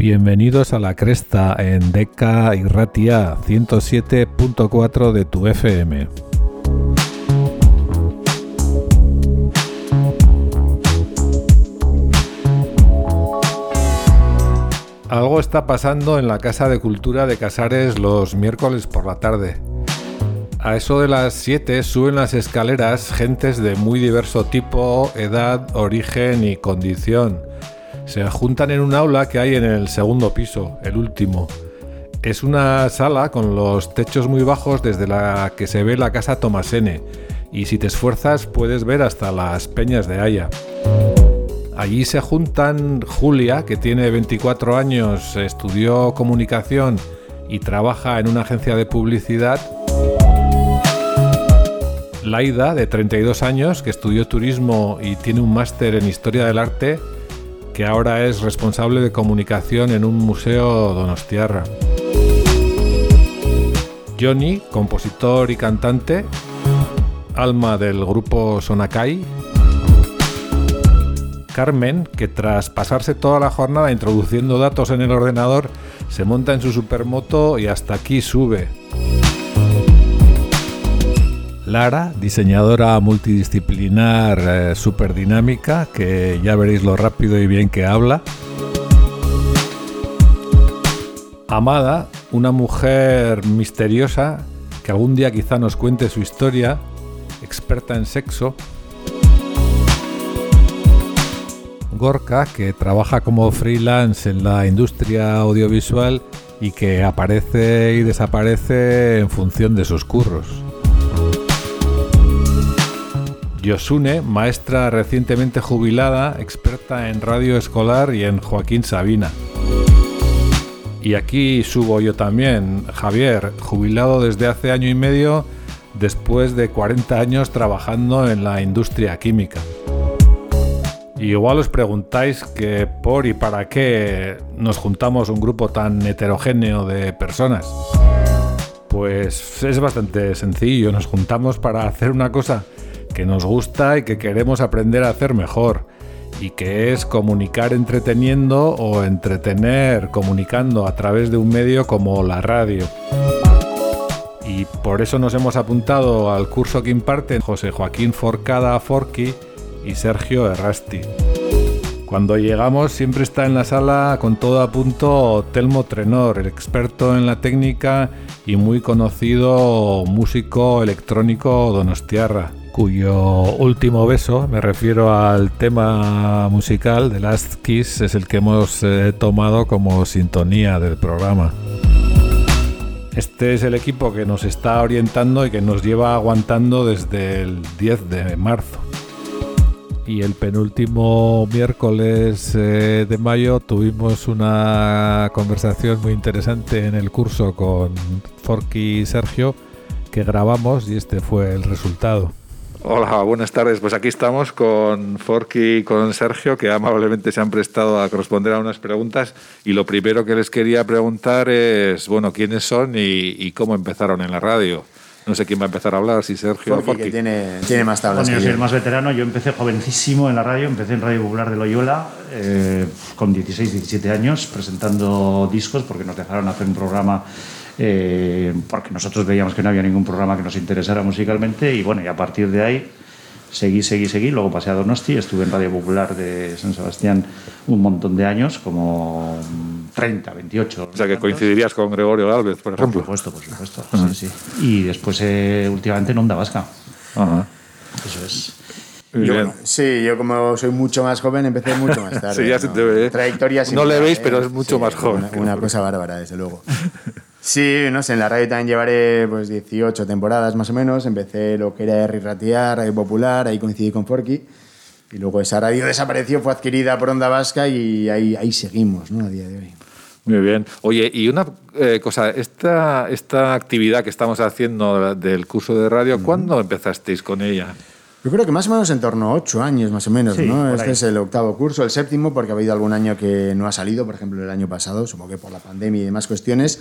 Bienvenidos a la cresta en Deca y Ratia 107.4 de tu FM. Algo está pasando en la Casa de Cultura de Casares los miércoles por la tarde. A eso de las 7 suben las escaleras gentes de muy diverso tipo, edad, origen y condición. Se juntan en un aula que hay en el segundo piso, el último. Es una sala con los techos muy bajos desde la que se ve la casa Tomasene y si te esfuerzas puedes ver hasta las peñas de Haya. Allí se juntan Julia, que tiene 24 años, estudió comunicación y trabaja en una agencia de publicidad. Laida, de 32 años, que estudió turismo y tiene un máster en historia del arte, que ahora es responsable de comunicación en un museo donostiarra. Johnny, compositor y cantante, alma del grupo Sonakai, Carmen, que tras pasarse toda la jornada introduciendo datos en el ordenador, se monta en su supermoto y hasta aquí sube. Lara, diseñadora multidisciplinar eh, superdinámica, que ya veréis lo rápido y bien que habla. Amada, una mujer misteriosa que algún día quizá nos cuente su historia, experta en sexo. Gorka, que trabaja como freelance en la industria audiovisual y que aparece y desaparece en función de sus curros. Yosune, maestra recientemente jubilada, experta en radio escolar y en Joaquín Sabina. Y aquí subo yo también, Javier, jubilado desde hace año y medio después de 40 años trabajando en la industria química. Y igual os preguntáis que por y para qué nos juntamos un grupo tan heterogéneo de personas. Pues es bastante sencillo, nos juntamos para hacer una cosa que nos gusta y que queremos aprender a hacer mejor, y que es comunicar entreteniendo o entretener comunicando a través de un medio como la radio. Y por eso nos hemos apuntado al curso que imparten José Joaquín Forcada Forqui y Sergio Errasti. Cuando llegamos siempre está en la sala con todo a punto Telmo Trenor, el experto en la técnica y muy conocido músico electrónico donostiarra, cuyo último beso, me refiero al tema musical de Last Kiss, es el que hemos eh, tomado como sintonía del programa. Este es el equipo que nos está orientando y que nos lleva aguantando desde el 10 de marzo y el penúltimo miércoles eh, de mayo tuvimos una conversación muy interesante en el curso con Forky y Sergio que grabamos y este fue el resultado. Hola, buenas tardes. Pues aquí estamos con Forky y con Sergio, que amablemente se han prestado a responder a unas preguntas. Y lo primero que les quería preguntar es, bueno, quiénes son y, y cómo empezaron en la radio. No sé quién va a empezar a hablar, si Sergio o Forky. Que tiene, tiene más tablas. Bueno, yo soy el más veterano. Yo empecé jovencísimo en la radio. Empecé en Radio Popular de Loyola eh, con 16, 17 años presentando discos porque nos dejaron hacer un programa eh, porque nosotros veíamos que no había ningún programa que nos interesara musicalmente y bueno, y a partir de ahí seguí, seguí, seguí. Luego pasé a Donosti, estuve en Radio Popular de San Sebastián un montón de años, como 30, 28. O sea, que coincidirías con Gregorio Galvez, por ejemplo. Por supuesto, por supuesto. sí, sí. Y después, eh, últimamente, en Onda Vasca. Ajá. Eso es. Yo, bueno, sí, yo como soy mucho más joven empecé mucho más tarde. sí, ya se te ve. Trayectoria No le veis, pero es mucho sí, más joven. Una, una cosa bárbara, desde luego. Sí, no sé, en la radio también llevaré pues 18 temporadas más o menos. Empecé lo que era R Ratear, Radio Popular, ahí coincidí con Forky. Y luego esa radio desapareció, fue adquirida por Onda Vasca y ahí, ahí seguimos, ¿no? A día de hoy. Muy bien. Oye, y una eh, cosa, esta, esta actividad que estamos haciendo del curso de radio, ¿cuándo empezasteis con ella? Yo creo que más o menos en torno a ocho años, más o menos, Sí, ¿no? Este ahí. es el octavo curso, el séptimo, porque ha habido algún año que no ha salido, por ejemplo, el año pasado, supongo que por la pandemia y demás cuestiones.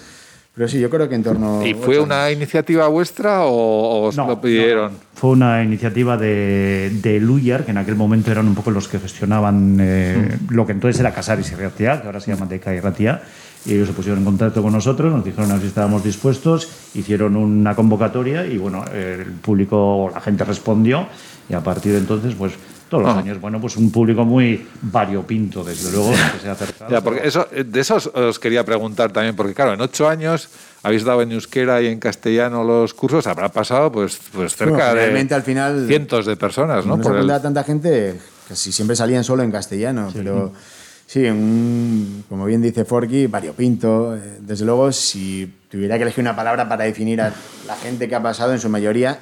Pero sí, yo creo que en torno. ¿Y fue una años. iniciativa vuestra o os No, lo pidieron? no. Fue una iniciativa de, de Luyar, que en aquel momento eran un poco los que gestionaban eh, lo que entonces era Casares y Ratia, que ahora se llama Deca y Ratia. Y ellos se pusieron en contacto con nosotros, nos dijeron a ver si estábamos dispuestos, hicieron una convocatoria y bueno, el público, la gente respondió y a partir de entonces, pues todos los Ah. años, bueno, pues un público muy variopinto, desde luego, que se ha acercado. Ya, porque eso, de eso os, os quería preguntar también, porque claro, en ocho años habéis dado en euskera y en castellano los cursos, habrá pasado pues, pues cerca Bueno, de al final- cientos de personas, ¿no? No Por el- tanta gente que si siempre salían solo en castellano, pero sí, un- como bien dice Forky, variopinto. eh, Desde luego, si tuviera que elegir una palabra para definir a la gente que ha pasado, en su mayoría,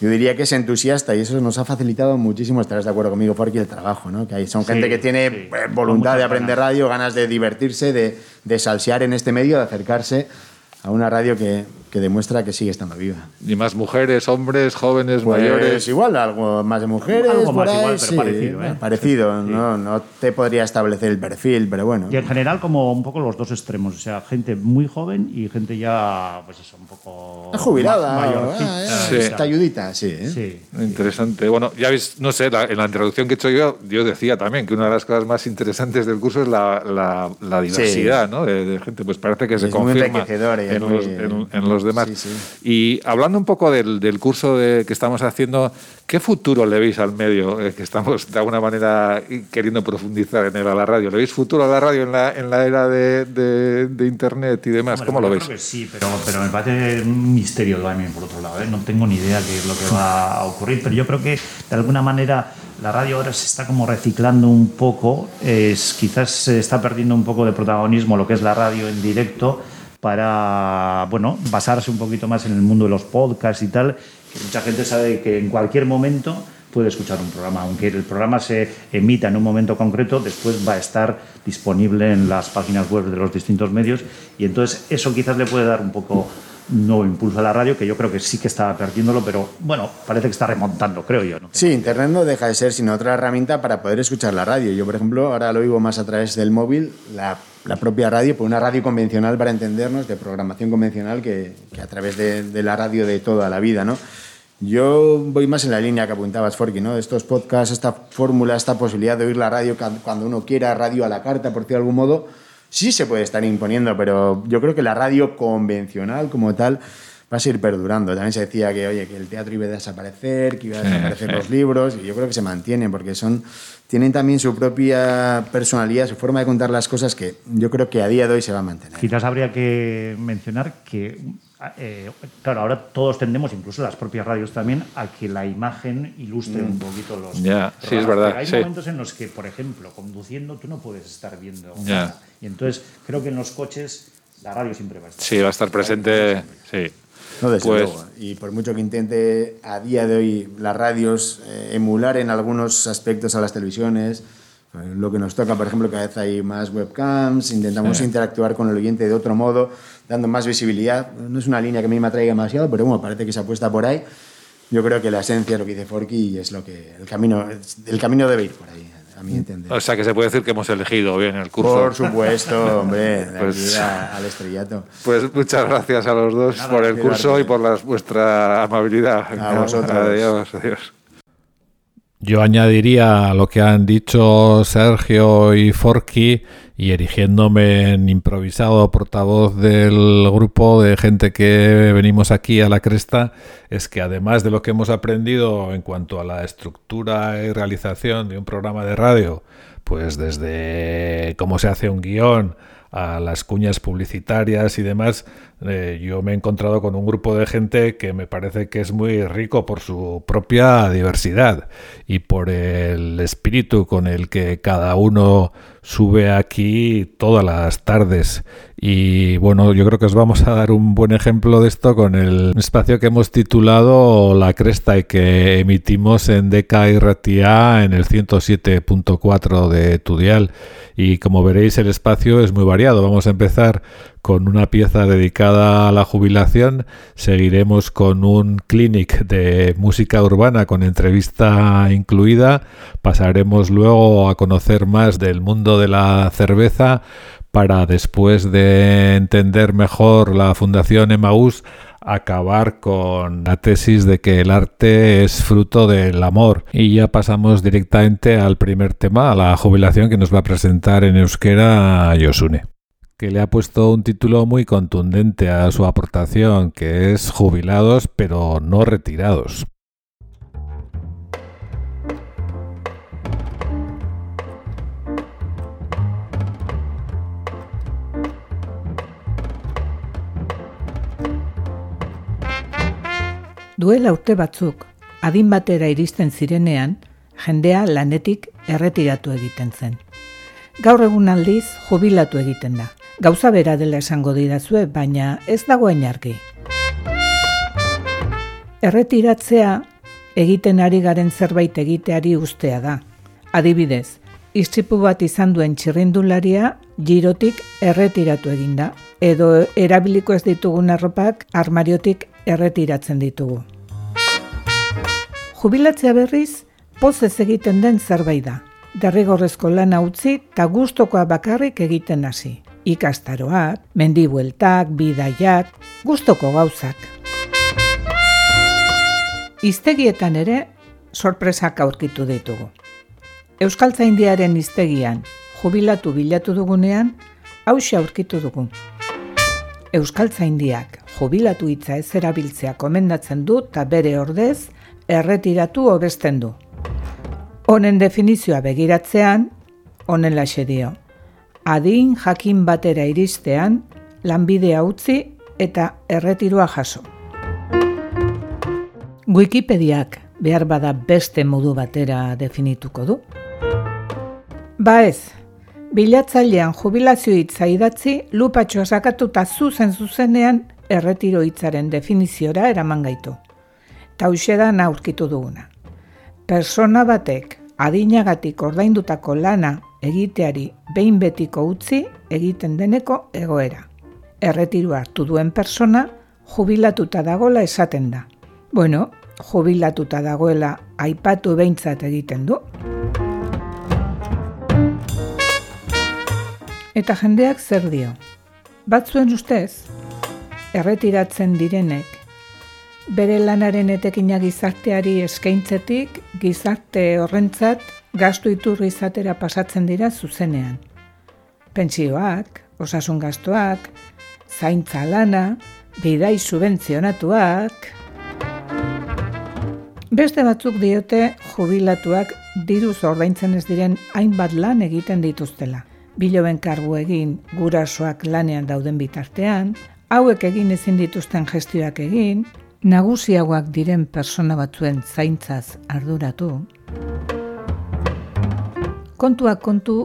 yo diría que es entusiasta y eso nos ha facilitado muchísimo, estarás de acuerdo conmigo, Forky, el trabajo, ¿no? Que hay, son Sí, gente que tiene sí, eh, voluntad de aprender ganas. radio, ganas de divertirse, de, de salsear en este medio, de acercarse a una radio que, que demuestra que sigue estando viva. Y más mujeres, hombres, jóvenes, Pues mayores. igual, algo más de mujeres, Algo más ahí, igual, pero sí, parecido, ¿eh? parecido, no, no te podría establecer el perfil, pero bueno. Y en general como un poco los dos extremos, o sea, gente muy joven y gente ya, pues eso, un poco... Jubilada, ma- ah, mayorcita, eh, Sí. esta ayudita, sí. ¿eh? Sí. Interesante. Bueno, ya veis, no sé, la- en la introducción que he hecho yo, yo decía también que una de las cosas más interesantes del curso es la, la- la diversidad, ¿no? De, de gente, pues parece que se Es confirma los, en los demás. Sí, sí. Y hablando un poco del, del curso de- que estamos haciendo, ¿qué futuro le veis al medio? Eh, que estamos de alguna manera queriendo profundizar en él a la radio. ¿Le veis futuro a la radio en la, en la era de, de- de Internet y demás? Hombre, ¿Cómo lo veis? creo que sí, pero, pero me parece un misterio también, por otro lado. ¿eh? No tengo ni idea qué es lo que va a ocurrir, pero yo creo que de alguna manera la radio ahora se está como reciclando un poco. Es, quizás se está perdiendo un poco de protagonismo lo que es la radio en directo para bueno, basarse un poquito más en el mundo de los podcasts y tal, que mucha gente sabe que en cualquier momento puede escuchar un programa, aunque el programa se emita en un momento concreto, después va a estar disponible en las páginas web de los distintos medios y entonces eso quizás le puede dar un poco un nuevo impulso a la radio, que yo creo que sí que está perdiéndolo, pero bueno, parece que está remontando, creo yo. ¿no? Sí, Internet no deja de ser sino otra herramienta para poder escuchar la radio. Yo, por ejemplo, ahora lo oigo más a través del móvil, la, propia radio, por una radio convencional para entendernos, de programación convencional, que, a través de, la radio de toda la vida, ¿no? Yo voy más en la línea que apuntabas, Forky, ¿no? Estos podcasts, esta fórmula, esta posibilidad de oír la radio cuando uno quiera, radio a la carta, por decirlo de algún modo, sí se puede estar imponiendo, pero yo creo que la radio convencional como tal va a seguir perdurando. También se decía que, oye, que el teatro iba a desaparecer, que iban a desaparecer los libros, y yo creo que se mantienen porque son, tienen también su propia personalidad, su forma de contar las cosas que yo creo que a día de hoy se va a mantener. Quizás habría que mencionar que, eh, claro, ahora todos tendemos, incluso las propias radios también, a que la imagen ilustre un poquito los. Ya, sí, es verdad, Pero hay sí. momentos en los que, por ejemplo, conduciendo tú no puedes estar viendo Ya. nada. Y entonces creo que en los coches la radio siempre va a estar. Sí, va a estar presente. Sí. No, desde Pues- luego. Y por mucho que intente a día de hoy las radios eh, emular en algunos aspectos a las televisiones, lo que nos toca, por ejemplo, cada vez hay más webcams, intentamos Sí. interactuar con el oyente de otro modo, dando más visibilidad. No es una línea que a mí me atraiga demasiado, pero bueno, parece que se apuesta por ahí. Yo creo que la esencia es lo que dice Forky y es lo que el camino, el camino debe ir por ahí, a mi entender. O sea que se puede decir que hemos elegido bien el curso. Por supuesto, hombre, de Pues- aquí a- al estrellato. Pues muchas gracias a los dos por el curso y por las- vuestra amabilidad. A vosotros. Adiós, adiós. Yo añadiría a lo que han dicho Sergio y Forky y erigiéndome en improvisado portavoz del grupo de gente que venimos aquí a la cresta, es que además de lo que hemos aprendido en cuanto a la estructura y realización de un programa de radio, pues desde cómo se hace un guion, a las cuñas publicitarias y demás, eh, yo me he encontrado con un grupo de gente que me parece que es muy rico por su propia diversidad y por el espíritu con el que cada uno sube aquí todas las tardes. Y bueno, yo creo que os vamos a dar un buen ejemplo de esto con el espacio que hemos titulado La Cresta y que emitimos en DK y Ratia en el 107.4 de Tudial. Y como veréis, el espacio es muy variado. Vamos a empezar con una pieza dedicada a la jubilación. Seguiremos con un clinic de música urbana con entrevista incluida. Pasaremos luego a conocer más del mundo de la cerveza para después de entender mejor la Fundación Emaús acabar con la tesis de que el arte es fruto del amor. Y ya pasamos directamente al primer tema, a la jubilación que nos va a presentar en euskera Yosune que le ha puesto un título muy contundente a su aportación, que es jubilados pero no retirados. Duela urte batzuk, adin batera iristen zirenean, jendea lanetik erretiratu egiten zen. Gaur egun aldiz, jubilatu egiten da. Gauza bera dela esango didazue, baina ez dagoen argi. Erretiratzea egiten ari garen zerbait egiteari ustea da. Adibidez, istripu bat izan duen txirrindularia girotik erretiratu eginda, edo erabiliko ez ditugun arropak armariotik erretiratzen ditugu. Jubilatzea berriz, pozez egiten den zerbait da. Derrigorrezko lana utzi eta gustokoa bakarrik egiten hasi. Ikastaroak, mendibueltak, bidaiak, gustoko gauzak. Iztegietan ere, sorpresak aurkitu ditugu. Euskaltzaindiaren iztegian, jubilatu bilatu dugunean, hausia aurkitu dugu. Euskaltzaindiak jubilatu hitza ez erabiltzea komendatzen du eta bere ordez erretiratu hobesten du. Honen definizioa begiratzean, honen laxe dio. Adin jakin batera iristean, lanbidea utzi eta erretirua jaso. Wikipediak behar bada beste modu batera definituko du. Ba ez, bilatzailean jubilazio hitza idatzi, lupatxoa sakatuta zuzen zuzenean erretiro hitzaren definiziora eraman gaitu. Tauxe da aurkitu duguna. Persona batek adinagatik ordaindutako lana egiteari behin betiko utzi egiten deneko egoera. Erretiru hartu duen persona jubilatuta dagola esaten da. Bueno, jubilatuta dagoela aipatu behintzat egiten du. Eta jendeak zer dio? Batzuen ustez, erretiratzen direnek, bere lanaren etekina gizarteari eskaintzetik, gizarte horrentzat gastu iturri izatera pasatzen dira zuzenean. Pentsioak, osasun gastuak, zaintza lana, bidai subentzionatuak... Beste batzuk diote jubilatuak diruz ordaintzen ez diren hainbat lan egiten dituztela. Biloben kargu egin gurasoak lanean dauden bitartean, hauek egin ezin dituzten gestioak egin, nagusiagoak diren persona batzuen zaintzaz arduratu, kontuak kontu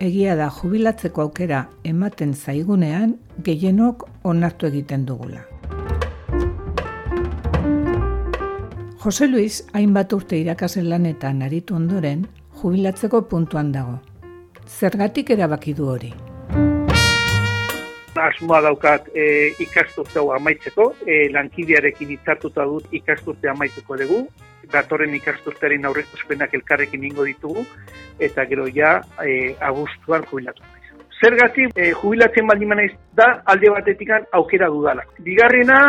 egia da jubilatzeko aukera ematen zaigunean gehienok onartu egiten dugula. Jose Luis hainbat urte irakasen lanetan aritu ondoren jubilatzeko puntuan dago. Zergatik erabaki du hori? asmoa daukat e, ikasturte hau amaitzeko, e, lankidearekin hitzartuta dut ikasturte amaituko dugu, datorren ikasturtearen aurrekuspenak elkarrekin ingo ditugu, eta gero ja e, agustuan jubilatu. Zergatik e, jubilatzen baldin manaiz da alde batetikan aukera dudala. Bigarrena,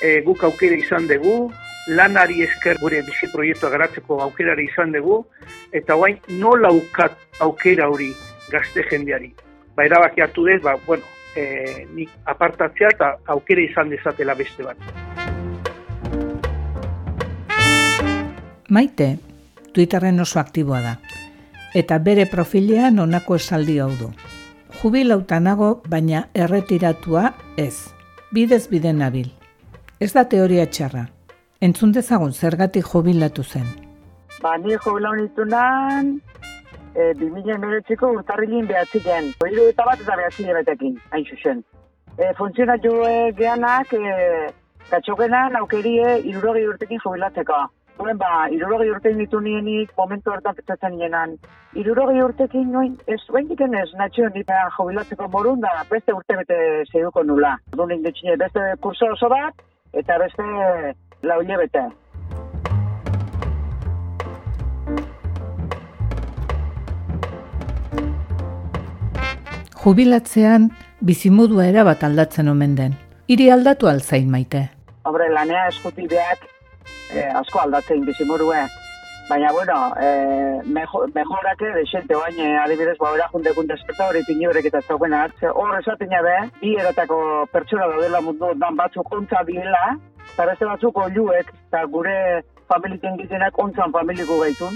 e, guk aukera izan dugu, lanari esker gure bizi proiektua garatzeko aukerari izan dugu, eta guain nola ukat aukera hori gazte jendeari. Ba, erabaki hartu dez, ba, bueno, e, nik apartatzea eta aukera izan dezatela beste bat. Maite, Twitterren oso aktiboa da, eta bere profilean onako esaldi hau du. Jubilauta nago, baina erretiratua ez. Bidez biden nabil. Ez da teoria txarra. Entzun dezagun zergatik jubilatu zen. Ba, ni jubilau nitunan, e, 2000 emeretziko urtarrilin behatziken. Hiru eta bat eta behatzi betekin, hain zuzen. E, funtzionat jo e, geanak, e, katxokenan aukerie irurogi urtekin jubilatzeko. Duen ba, irurogi urtekin ditu nienik momentu hartan petzatzen nienan. Irurogi urtekin noin, ez duen diken ez, natxio nita jubilatzeko morun da, beste urte bete zeiduko nula. Duen beste kurso oso bat, eta beste laule bete. jubilatzean bizimodua erabat aldatzen omen den. Iri aldatu alzain maite. Hombre, lanea eskutideak eh, asko aldatzen bizimodua. Baina, bueno, eh, mejo, mejorake de xente oain, eh, adibidez, ba, bera junte kun desperta hori horrek eta zauken hartze. Hor esaten jabe, bi eratako pertsona daudela mundu dan batzuk ontza biela, eta beste batzuk oluek, eta gure familiten gizienak ontzan familiko gaitun.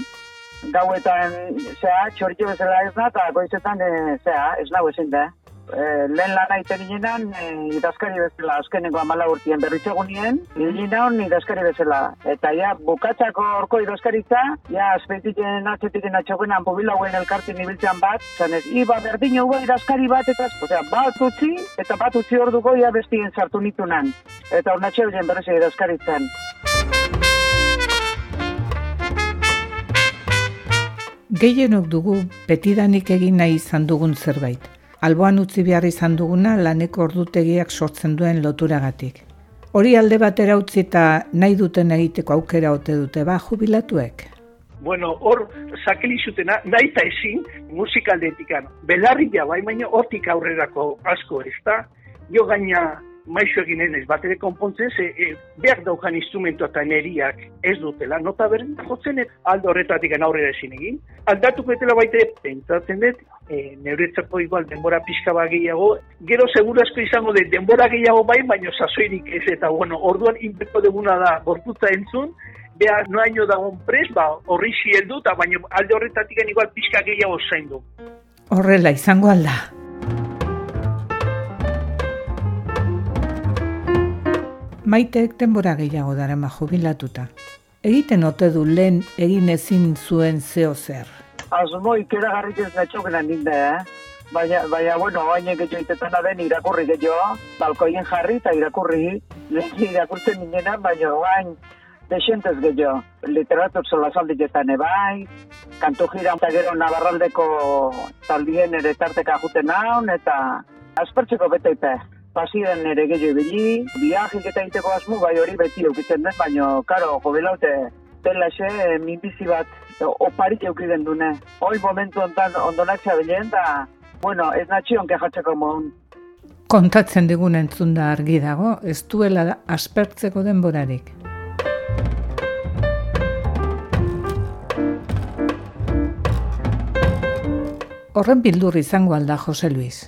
Gauetan, zea, txoritxo bezala ez eta goizetan, e, zea, ez nago ezin da. E, lehen lana iten ginenan, e, idazkari bezala, azkeneko amala urtien berritxegunien, ginenan idazkari bezala. Eta ja, bukatzako orko idazkaritza, ja, azpeitiken atxetiken atxoguenan pobilauen elkartin ibiltzean bat, zanez, iba berdin hau idazkari bat, eta, osea, bat utzi, eta bat utzi hor dugu, ja, bestien sartu nitunan. Eta hor natxe horien berrezi idazkaritzen. Gehienok dugu betidanik egin nahi izan dugun zerbait. Alboan utzi behar izan duguna laneko ordutegiak sortzen duen loturagatik. Hori alde batera utzi eta nahi duten egiteko aukera ote dute ba jubilatuek. Bueno, hor sakeli zutena, nahi eta ezin musikaldetikan. Belarri ja, bai, baina hortik aurrerako asko ez da. Jo gaina maixo egin ez bat ere konpontzen, ze e, behar daukan instrumentu eta neriak ez dutela, nota berdin jotzen aldo horretatik aurrera ezin egin. Aldatuko etela baite, pentsatzen dut, e, neuretzako igual denbora pixka bat gehiago, gero seguru asko izango de denbora gehiago bai, baino sasoirik ez eta bueno, orduan inbeko deguna da gorputza entzun, behar noaino dagoen pres, ba, horri zieldu, eta baino alde horretatik igual pixka gehiago zain du. Horrela izango alda. Maiteek denbora gehiago darama jubilatuta. Egiten ote du lehen egin ezin zuen zeo zer. Asmo ikera garrik ez natxokena ninde, eh? Baina, baina, bueno, baina gehiago itetan aden irakurri gehiago, balkoien jarri eta irakurri, lehen irakurtzen ninena, baina bain, desentez gehiago. Literatur zola zaldiketan ebai, kantu jira eta gero nabarraldeko taldien ere tarteka juten naun, eta aspertzeko bete pasiren ere gehiago ibili, viajik eta egiteko asmu, bai hori beti eukitzen den, baina, karo, jobelaute, dela xe, minbizi bat, oparik eukiden dune. Hoi momentu ontan ondonak zabilen, da, bueno, ez natxion kejatzeko mohon. Kontatzen digun entzun da argi dago, ez duela aspertzeko denborarik. Horren bildur izango alda, Jose Luis.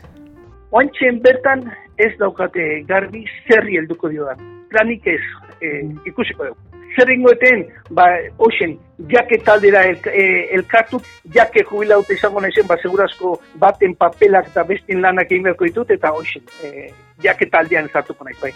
Oantxen bertan ez daukate garbi zerri helduko dio da. Planik ez, e, ikusiko dugu. Zer ingoeten, ba, oxen, jake taldera el, e, elkartu, jake jubilaute izango nahizen, ba, segurazko baten papelak eta bestin lanak egin beharko ditut, eta oxen, e, jake taldean zartuko nahi, bai.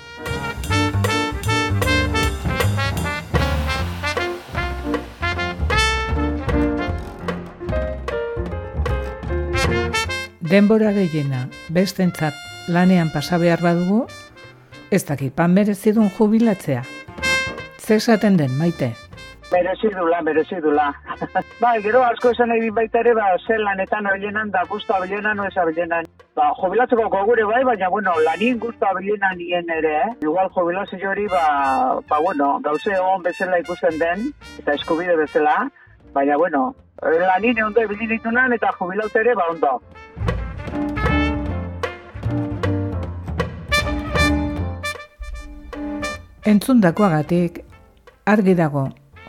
denbora gehiena bestentzat lanean pasa behar badugu, ez dakit pan merezidun jubilatzea. Zer esaten den, maite? Merezidula, merezidula. ba, gero asko esan egin baita ere, ba, zer lanetan horienan da guztu abilenan, no ez abilenan. Ba, jubilatzeko kogure bai, baina, bueno, lanin guztu abilenan nien ere, eh? Igual jubilazio hori, ba, ba, bueno, gauze egon bezala ikusten den, eta eskubide bezala, baina, bueno, lanin ondo ebilin ditunan, eta jubilaute ere, ba, ondo. Entzundakoagatik argi dago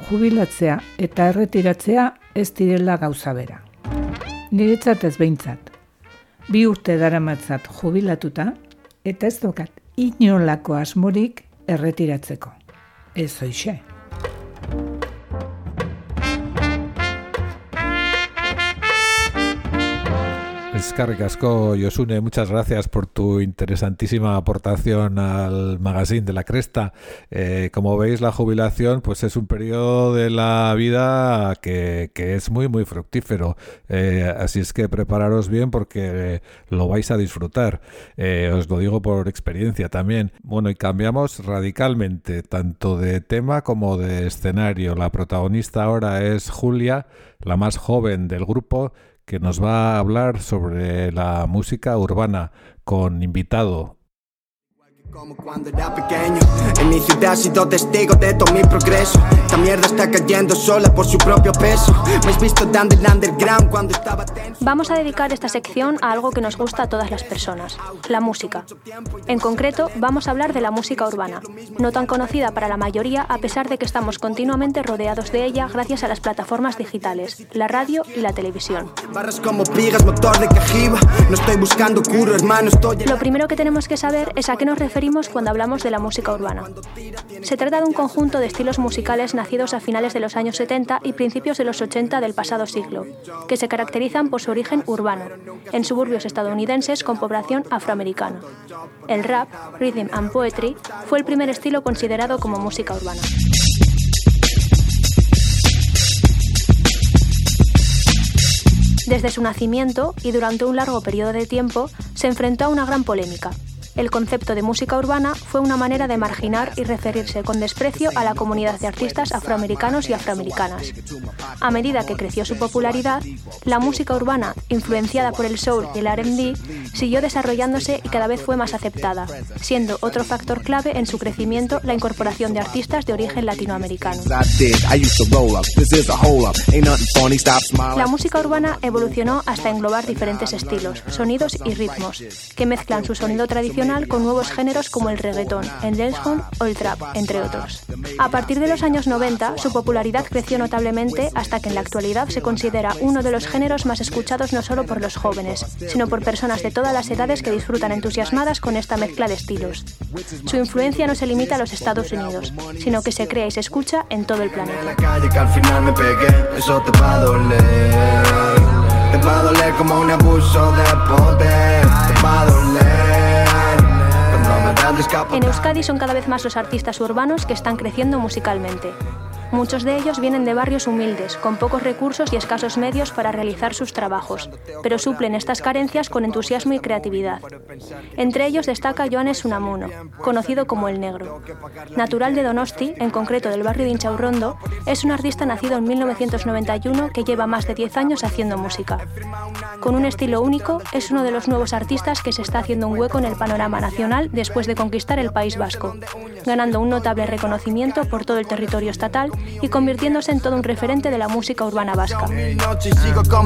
jubilatzea eta erretiratzea ez direla gauza bera. Niretzat ez behintzat. Bi urte daramatzat jubilatuta eta ez dokat inolako asmorik erretiratzeko. Ez hoxe. Escarric Asco, Yosune, muchas gracias por tu interesantísima aportación al magazine de la Cresta. Eh, como veis, la jubilación pues es un periodo de la vida que, es muy, muy fructífero. Eh, así es que prepararos bien porque lo vais a disfrutar. Eh, os lo digo por experiencia también. Bueno, y cambiamos radicalmente, tanto de tema como de escenario. La protagonista ahora es Julia, la más joven del grupo que nos va a hablar sobre la música urbana con invitado Como cuando era pequeño, en mi ciudad he sido testigo de todo mi progreso. Esta mierda está cayendo sola por su propio peso. Me has visto dando el underground cuando estaba tenso. Vamos a dedicar esta sección a algo que nos gusta a todas las personas, la música. En concreto, vamos a hablar de la música urbana, no tan conocida para la mayoría a pesar de que estamos continuamente rodeados de ella gracias a las plataformas digitales, la radio y la televisión. Barras como pigas, motor de cajiva. No estoy buscando curo, hermano, estoy Lo primero que tenemos que saber es a qué nos referimos cuando hablamos de la música urbana. Se trata de un conjunto de estilos musicales nacidos a finales de los años 70 y principios de los 80 del pasado siglo, que se caracterizan por su origen urbano, en suburbios estadounidenses con población afroamericana. El rap, rhythm and poetry, fue el primer estilo considerado como música urbana. Desde su nacimiento y durante un largo periodo de tiempo, se enfrentó a una gran polémica. El concepto de música urbana fue una manera de marginar y referirse con desprecio a la comunidad de artistas afroamericanos y afroamericanas. A medida que creció su popularidad, la música urbana, influenciada por el soul y el RB, siguió desarrollándose y cada vez fue más aceptada, siendo otro factor clave en su crecimiento la incorporación de artistas de origen latinoamericano. La música urbana evolucionó hasta englobar diferentes estilos, sonidos y ritmos, que mezclan su sonido tradicional con nuevos géneros como el reggaetón, el dancehall o el trap, entre otros. A partir de los años 90, su popularidad creció notablemente hasta que en la actualidad se considera uno de los géneros más escuchados no solo por los jóvenes, sino por personas de todas las edades que disfrutan entusiasmadas con esta mezcla de estilos. Su influencia no se limita a los Estados Unidos, sino que se crea y se escucha en todo el planeta. En Euskadi son cada vez más los artistas urbanos que están creciendo musicalmente. Muchos de ellos vienen de barrios humildes, con pocos recursos y escasos medios para realizar sus trabajos, pero suplen estas carencias con entusiasmo y creatividad. Entre ellos destaca Joanes Unamuno, conocido como El Negro. Natural de Donosti, en concreto del barrio de Inchaurrondo, es un artista nacido en 1991 que lleva más de 10 años haciendo música. Con un estilo único, es uno de los nuevos artistas que se está haciendo un hueco en el panorama nacional después de conquistar el País Vasco, ganando un notable reconocimiento por todo el territorio estatal y convirtiéndose en todo un referente de la música urbana vasca. Y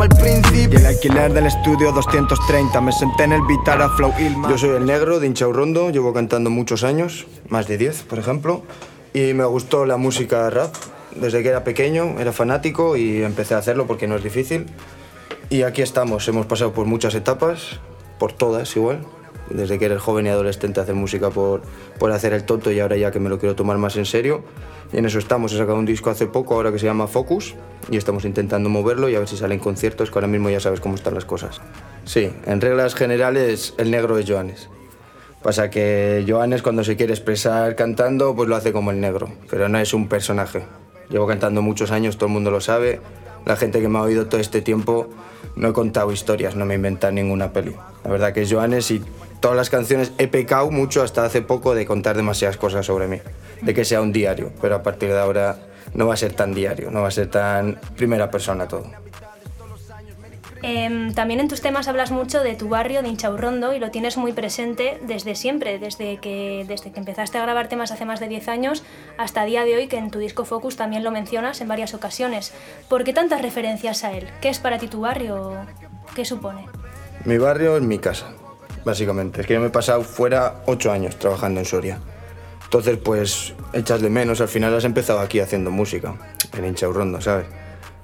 el príncipe. Y el alquiler del estudio 230. Me senté en el Vitara Flow Ilma. Yo soy el negro de Inchaurrondo, llevo cantando muchos años, más de 10 por ejemplo, y me gustó la música rap. Desde que era pequeño era fanático y empecé a hacerlo porque no es difícil. Y aquí estamos, hemos pasado por muchas etapas, por todas igual. Desde que eres joven y adolescente hacer música por, por hacer el tonto y ahora ya que me lo quiero tomar más en serio. Y en eso estamos, he sacado un disco hace poco ahora que se llama Focus y estamos intentando moverlo y a ver si salen conciertos, que ahora mismo ya sabes cómo están las cosas. Sí, en reglas generales el negro es Joanes. Pasa que Joanes cuando se quiere expresar cantando, pues lo hace como el negro, pero no es un personaje. Llevo cantando muchos años, todo el mundo lo sabe. La gente que me ha oído todo este tiempo, no he contado historias, no me he inventado ninguna peli. La verdad que es Joanes y todas las canciones he pecado mucho hasta hace poco de contar demasiadas cosas sobre mí, de que sea un diario, pero a partir de ahora no va a ser tan diario, no va a ser tan primera persona todo. Em, también en tus temas hablas mucho de tu barrio, de Inchaurrondo, y lo tienes muy presente desde siempre, desde que, desde que empezaste a grabar temas hace más de 10 años hasta día de hoy, que en tu disco Focus también lo mencionas en varias ocasiones. ¿Por qué tantas referencias a él? ¿Qué es para ti tu barrio? ¿Qué supone? Mi barrio es mi casa, básicamente. Es que yo me he pasado fuera ocho años trabajando en Soria. Entonces, pues, echas de menos. Al final has empezado aquí haciendo música, en Inchaurrondo, ¿sabes?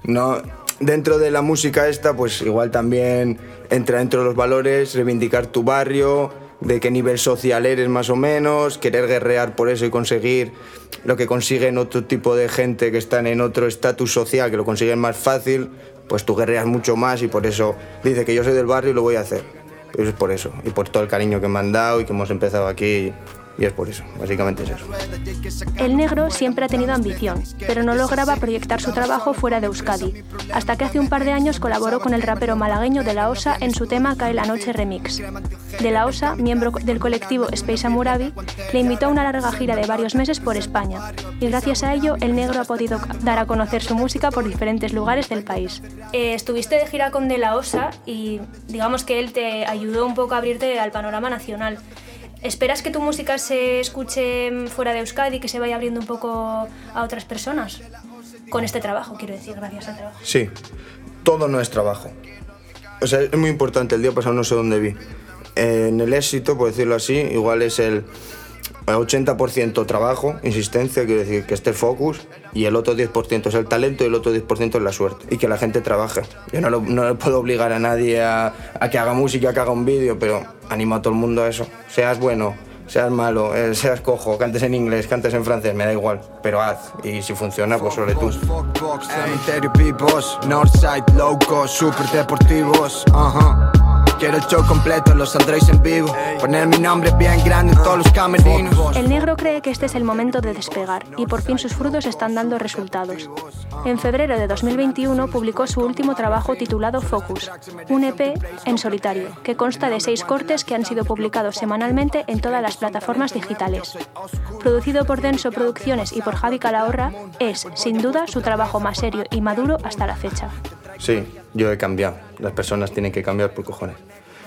No, dentro de la música esta, pues igual también entra dentro de los valores, reivindicar tu barrio, de qué nivel social eres más o menos, querer guerrear por eso y conseguir lo que consiguen otro tipo de gente que están en otro estatus social, que lo consiguen más fácil, pues tú guerreas mucho más y por eso dice que yo soy del barrio y lo voy a hacer. Es por eso, y por todo el cariño que me han dado y que hemos empezado aquí, y es por eso, básicamente es eso. El negro siempre ha tenido ambición, pero no lograba proyectar su trabajo fuera de Euskadi, hasta que hace un par de años colaboró con el rapero malagueño De La Osa en su tema Cae la Noche Remix. De La Osa, miembro del colectivo Space Amurabi, le invitó a una larga gira de varios meses por España, y gracias a ello el negro ha podido dar a conocer su música por diferentes lugares del país. Eh, estuviste de gira con De La Osa y digamos que él te ayudó un poco a abrirte al panorama nacional. ¿Esperas que tu música se escuche fuera de Euskadi, que se vaya abriendo un poco a otras personas? Con este trabajo, quiero decir, gracias al trabajo. Sí, todo no es trabajo. O sea, es muy importante. El día pasado no sé dónde vi. En el éxito, por decirlo así, igual es el 80% trabajo, insistencia, quiero decir que esté focus, y el otro 10% es el talento y el otro 10% es la suerte. Y que la gente trabaje. Yo no, no le puedo obligar a nadie a, a que haga música, que haga un vídeo, pero animo a todo el mundo a eso. Seas bueno, seas malo, eh, seas cojo, cantes en inglés, cantes en francés, me da igual, pero haz. Y si funciona, pues sobre tú. Cementerio Pipos, Northside, locos, super deportivos, ajá. Quiero el show completo, los saldréis en vivo. Poner mi nombre bien grande en todos los camerinos. El negro cree que este es el momento de despegar y por fin sus frutos están dando resultados. En febrero de 2021 publicó su último trabajo titulado Focus, un EP en solitario, que consta de seis cortes que han sido publicados semanalmente en todas las plataformas digitales. Producido por Denso Producciones y por Javi Calahorra, es, sin duda, su trabajo más serio y maduro hasta la fecha. Sí, yo he cambiado. Las personas tienen que cambiar por cojones.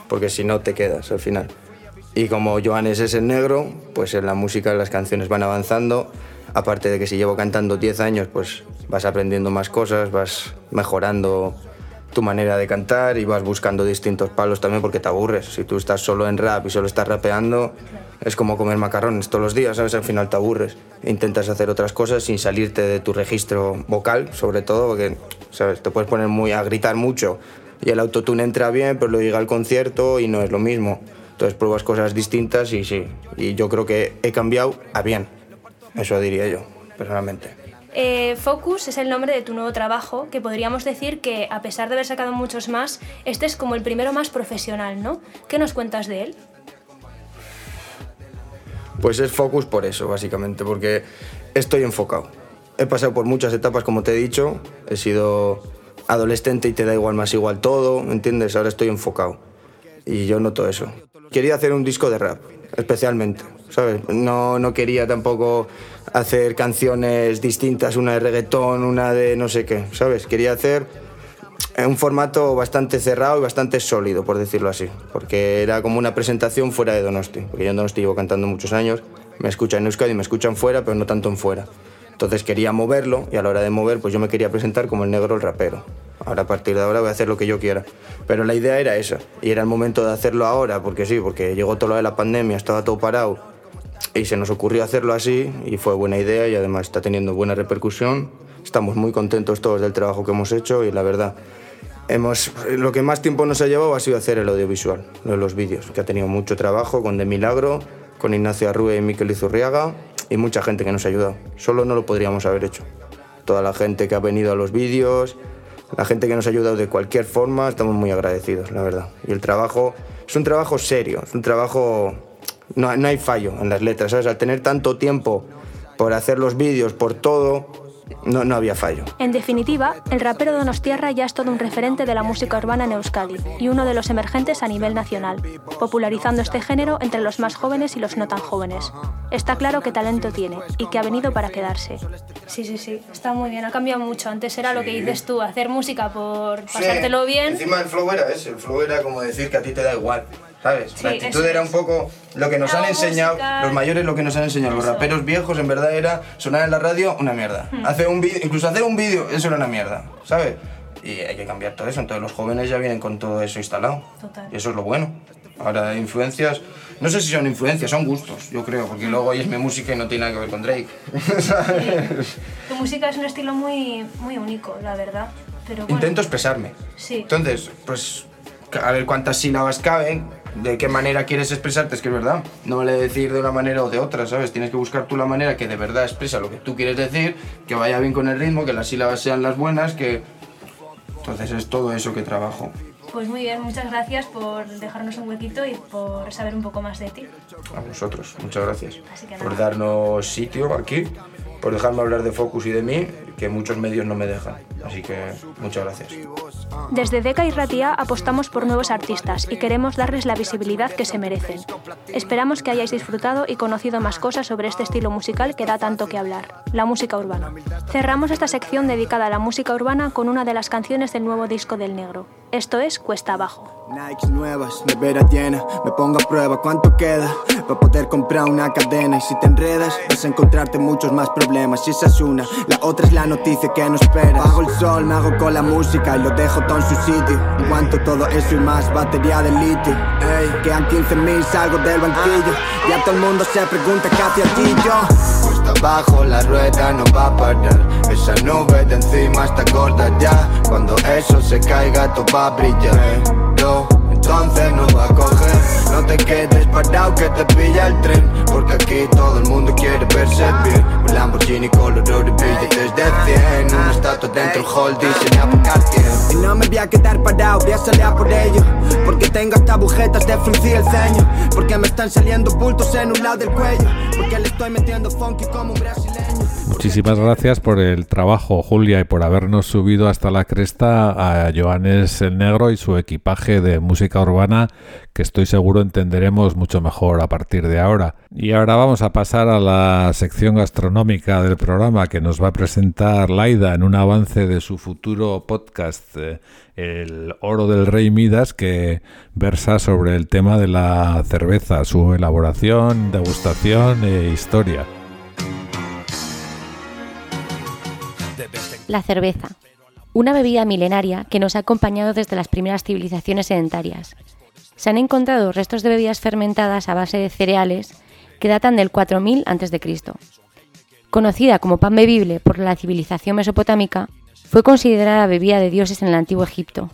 Porque si no, te quedas al final. Y como Joanes es el negro, pues en la música las canciones van avanzando. Aparte de que si llevo cantando 10 años, pues vas aprendiendo más cosas, vas mejorando tu manera de cantar y vas buscando distintos palos también porque te aburres. Si tú estás solo en rap y solo estás rapeando, es como comer macarrones todos los días, ¿sabes? Al final te aburres. Intentas hacer otras cosas sin salirte de tu registro vocal, sobre todo, porque, ¿sabes? Te puedes poner muy a gritar mucho y el autotune entra bien, pero luego llega al concierto y no es lo mismo. Entonces pruebas cosas distintas y sí. Y yo creo que he cambiado a bien. Eso diría yo, personalmente. Eh, Focus es el nombre de tu nuevo trabajo, que podríamos decir que, a pesar de haber sacado muchos más, este es como el primero más profesional, ¿no? ¿Qué nos cuentas de él? Pues es focus por eso, básicamente, porque estoy enfocado. He pasado por muchas etapas, como te he dicho. He sido adolescente y te da igual más igual todo, ¿me entiendes? Ahora estoy enfocado. Y yo noto eso. Quería hacer un disco de rap, especialmente, ¿sabes? No, no quería tampoco hacer canciones distintas, una de reggaetón, una de no sé qué, ¿sabes? Quería hacer un formato bastante cerrado y bastante sólido, por decirlo así, porque era como una presentación fuera de Donosti, porque yo en Donosti llevo cantando muchos años, me escuchan en Euskadi, me escuchan fuera, pero no tanto en fuera. Entonces quería moverlo y a la hora de mover, pues yo me quería presentar como el negro el rapero. Ahora a partir de ahora voy a hacer lo que yo quiera. Pero la idea era esa, y era el momento de hacerlo ahora, porque sí, porque llegó todo lo de la pandemia, estaba todo parado, y se nos ocurrió hacerlo así, y fue buena idea, y además está teniendo buena repercusión. Estamos muy contentos todos del trabajo que hemos hecho, y la verdad, Hemos, lo que más tiempo nos ha llevado ha sido hacer el audiovisual, los vídeos, que ha tenido mucho trabajo con De Milagro, con Ignacio Arrue y Miquel Izurriaga y mucha gente que nos ha ayudado. Solo no lo podríamos haber hecho. Toda la gente que ha venido a los vídeos, la gente que nos ha ayudado de cualquier forma, estamos muy agradecidos, la verdad. Y el trabajo es un trabajo serio, es un trabajo... No, no hay fallo en las letras, ¿sabes? Al tener tanto tiempo por hacer los vídeos, por todo, no, no había fallo. En definitiva, el rapero Donostiarra ya es todo un referente de la música urbana en Euskadi y uno de los emergentes a nivel nacional, popularizando este género entre los más jóvenes y los no tan jóvenes. Está claro que talento tiene y que ha venido para quedarse. Sí, sí, sí, está muy bien, ha cambiado mucho. Antes era lo que dices tú, hacer música por pasártelo bien. Encima el flow era ese, el flow era como decir que a ti te da igual, ¿sabes? Sí, la actitud era un poco lo que nos han enseñado, los mayores lo que nos han enseñado, los Eso. raperos viejos en verdad era sonar en la radio una mierda. Hmm. Hacer un vídeo, incluso hacer un vídeo, eso era una mierda, ¿sabes? Y hay que cambiar todo eso, entonces los jóvenes ya vienen con todo eso instalado. Total. Y eso es lo bueno. Ahora, influencias, no sé si son influencias, son gustos, yo creo, porque luego oyes mi música y no tiene nada que ver con Drake. ¿sabes? Tu música es un estilo muy, muy único, la verdad. Pero bueno, Intento expresarme. Sí. Entonces, pues, a ver cuántas sílabas caben, de qué manera quieres expresarte, es que es verdad. No vale decir de una manera o de otra, ¿sabes? Tienes que buscar tú la manera que de verdad expresa lo que tú quieres decir, que vaya bien con el ritmo, que las sílabas sean las buenas, que... Entonces es todo eso que trabajo. Pues muy bien, muchas gracias por dejarnos un huequito y por saber un poco más de ti. A vosotros, muchas gracias Así que por nada. darnos sitio aquí, por dejarme hablar de Focus y de mí, que muchos medios no me dejan. Así que muchas gracias. Desde Deca y Ratia apostamos por nuevos artistas y queremos darles la visibilidad que se merecen. Esperamos que hayáis disfrutado y conocido más cosas sobre este estilo musical que da tanto que hablar, la música urbana. Cerramos esta sección dedicada a la música urbana con una de las canciones del nuevo disco del negro. Esto es Cuesta Abajo. Nikes nuevas, nevera llena, me pongo a prueba cuánto queda para poder comprar una cadena y si te enredas vas a encontrarte muchos más problemas y esa es una, la otra es la noticia que no esperas. Bajo el sol, me hago con la música y lo dejo todo en su sitio. Aguanto todo eso y más, batería de litio. Ey, quedan 15 mil, salgo del banquillo. Ya todo el mundo se pregunta qué hace aquí yo. Cuesta abajo, la rueda no va a parar. Esa nube de encima está gorda ya. Cuando eso se caiga, todo va a brillar. Yo, entonces no va a coger. No te quedes parado que te pilla el tren. Porque aquí todo el mundo quiere verse bien. Un Lamborghini color de billetes de 100. Una estatua dentro, hall diseñada por Cartier. Y no me voy a quedar parado, voy a salir por ello. Porque tengo hasta agujetas de fruncir el ceño. Porque me están saliendo bultos en un lado del cuello. Porque le estoy metiendo funky como un brasileño. Muchísimas gracias por el trabajo, Julia, y por habernos subido hasta la cresta a Joanes el Negro y su equipaje de música urbana, que estoy seguro entenderemos mucho mejor a partir de ahora. Y ahora vamos a pasar a la sección gastronómica del programa que nos va a presentar Laida en un avance de su futuro podcast, eh, El Oro del Rey Midas, que versa sobre el tema de la cerveza, su elaboración, degustación e historia. La cerveza, una bebida milenaria que nos ha acompañado desde las primeras civilizaciones sedentarias. Se han encontrado restos de bebidas fermentadas a base de cereales que datan del 4000 a.C. Conocida como pan bebible por la civilización mesopotámica, fue considerada bebida de dioses en el antiguo Egipto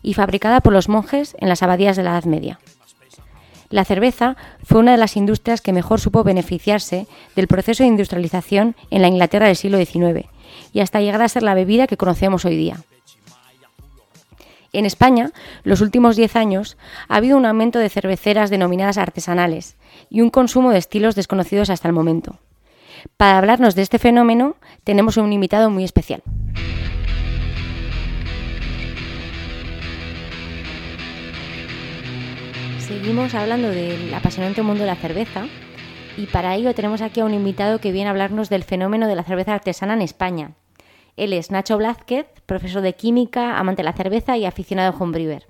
y fabricada por los monjes en las abadías de la Edad Media. La cerveza fue una de las industrias que mejor supo beneficiarse del proceso de industrialización en la Inglaterra del siglo XIX y hasta llegar a ser la bebida que conocemos hoy día. En España, los últimos 10 años, ha habido un aumento de cerveceras denominadas artesanales y un consumo de estilos desconocidos hasta el momento. Para hablarnos de este fenómeno, tenemos un invitado muy especial. Seguimos hablando del apasionante mundo de la cerveza y para ello tenemos aquí a un invitado que viene a hablarnos del fenómeno de la cerveza artesana en España. Él es Nacho Blázquez, profesor de química, amante de la cerveza y aficionado a homebrewer.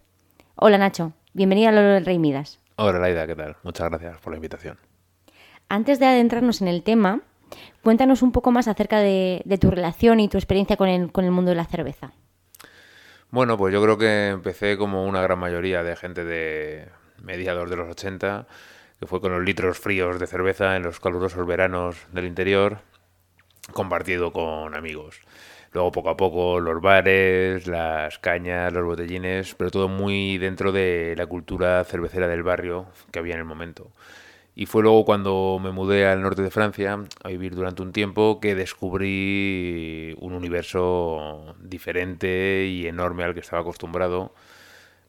Hola Nacho, bienvenido a Loro del Rey Midas. Hola Laida, ¿qué tal? Muchas gracias por la invitación. Antes de adentrarnos en el tema, cuéntanos un poco más acerca de, de tu relación y tu experiencia con el, con el mundo de la cerveza. Bueno, pues yo creo que empecé como una gran mayoría de gente de mediados de los 80, que fue con los litros fríos de cerveza en los calurosos veranos del interior, compartido con amigos. Luego poco a poco los bares, las cañas, los botellines, pero todo muy dentro de la cultura cervecera del barrio que había en el momento. Y fue luego cuando me mudé al norte de Francia a vivir durante un tiempo que descubrí un universo diferente y enorme al que estaba acostumbrado,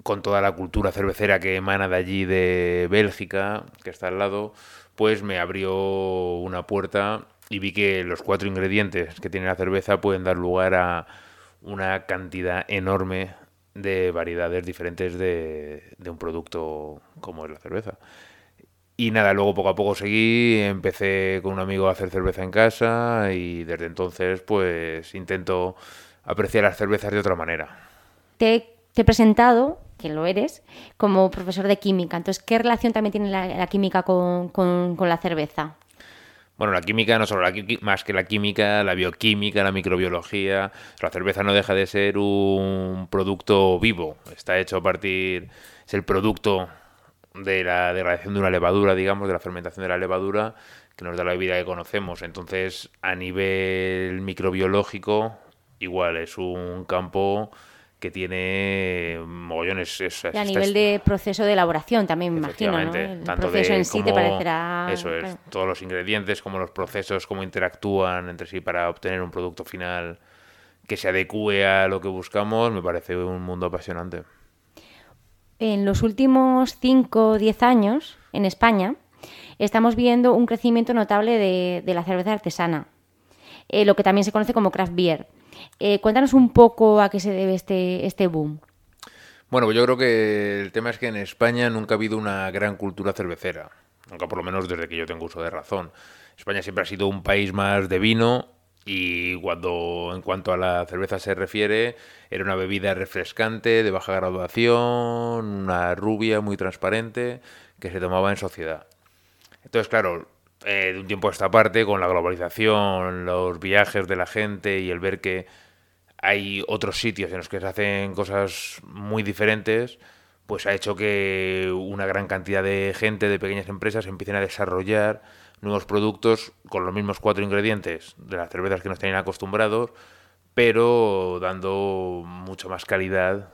con toda la cultura cervecera que emana de allí de Bélgica, que está al lado, pues me abrió una puerta y vi que los cuatro ingredientes que tiene la cerveza pueden dar lugar a una cantidad enorme de variedades diferentes de, un producto como es la cerveza. Y nada, luego poco a poco seguí, empecé con un amigo a hacer cerveza en casa y desde entonces pues intento apreciar las cervezas de otra manera. Te he presentado, que lo eres, como profesor de química. Entonces, ¿qué relación también tiene la, química con, con, la cerveza? Bueno, la química, no solo la, más que la química, la bioquímica, la microbiología. La cerveza no deja de ser un producto vivo. Está hecho a partir. Es el producto de la degradación de una levadura, digamos, de la fermentación de la levadura, que nos da la bebida que conocemos. Entonces, a nivel microbiológico, igual es un campo que tiene mogollones. es- Y a nivel de proceso de elaboración también, me imagino, ¿no? El tanto proceso de en sí te parecerá... Eso es, claro. todos los ingredientes, como los procesos, cómo interactúan entre sí para obtener un producto final que se adecue a lo que buscamos, me parece un mundo apasionante. En los últimos 5 o 10 años, en España, estamos viendo un crecimiento notable de, de la cerveza artesana. eh, lo que también se conoce como craft beer. Eh, cuéntanos un poco a qué se debe este, este boom. Bueno, pues yo creo que el tema es que en España nunca ha habido una gran cultura cervecera, nunca por lo menos desde que yo tengo uso de razón. España siempre ha sido un país más de vino y cuando en cuanto a la cerveza se refiere, era una bebida refrescante, de baja graduación, una rubia muy transparente que se tomaba en sociedad. Entonces, claro, eh, de un tiempo a esta parte, con la globalización, los viajes de la gente y el ver que hay otros sitios en los que se hacen cosas muy diferentes, pues ha hecho que una gran cantidad de gente, de pequeñas empresas, empiecen a desarrollar nuevos productos con los mismos cuatro ingredientes de las cervezas que nos tenían acostumbrados, pero dando mucha más calidad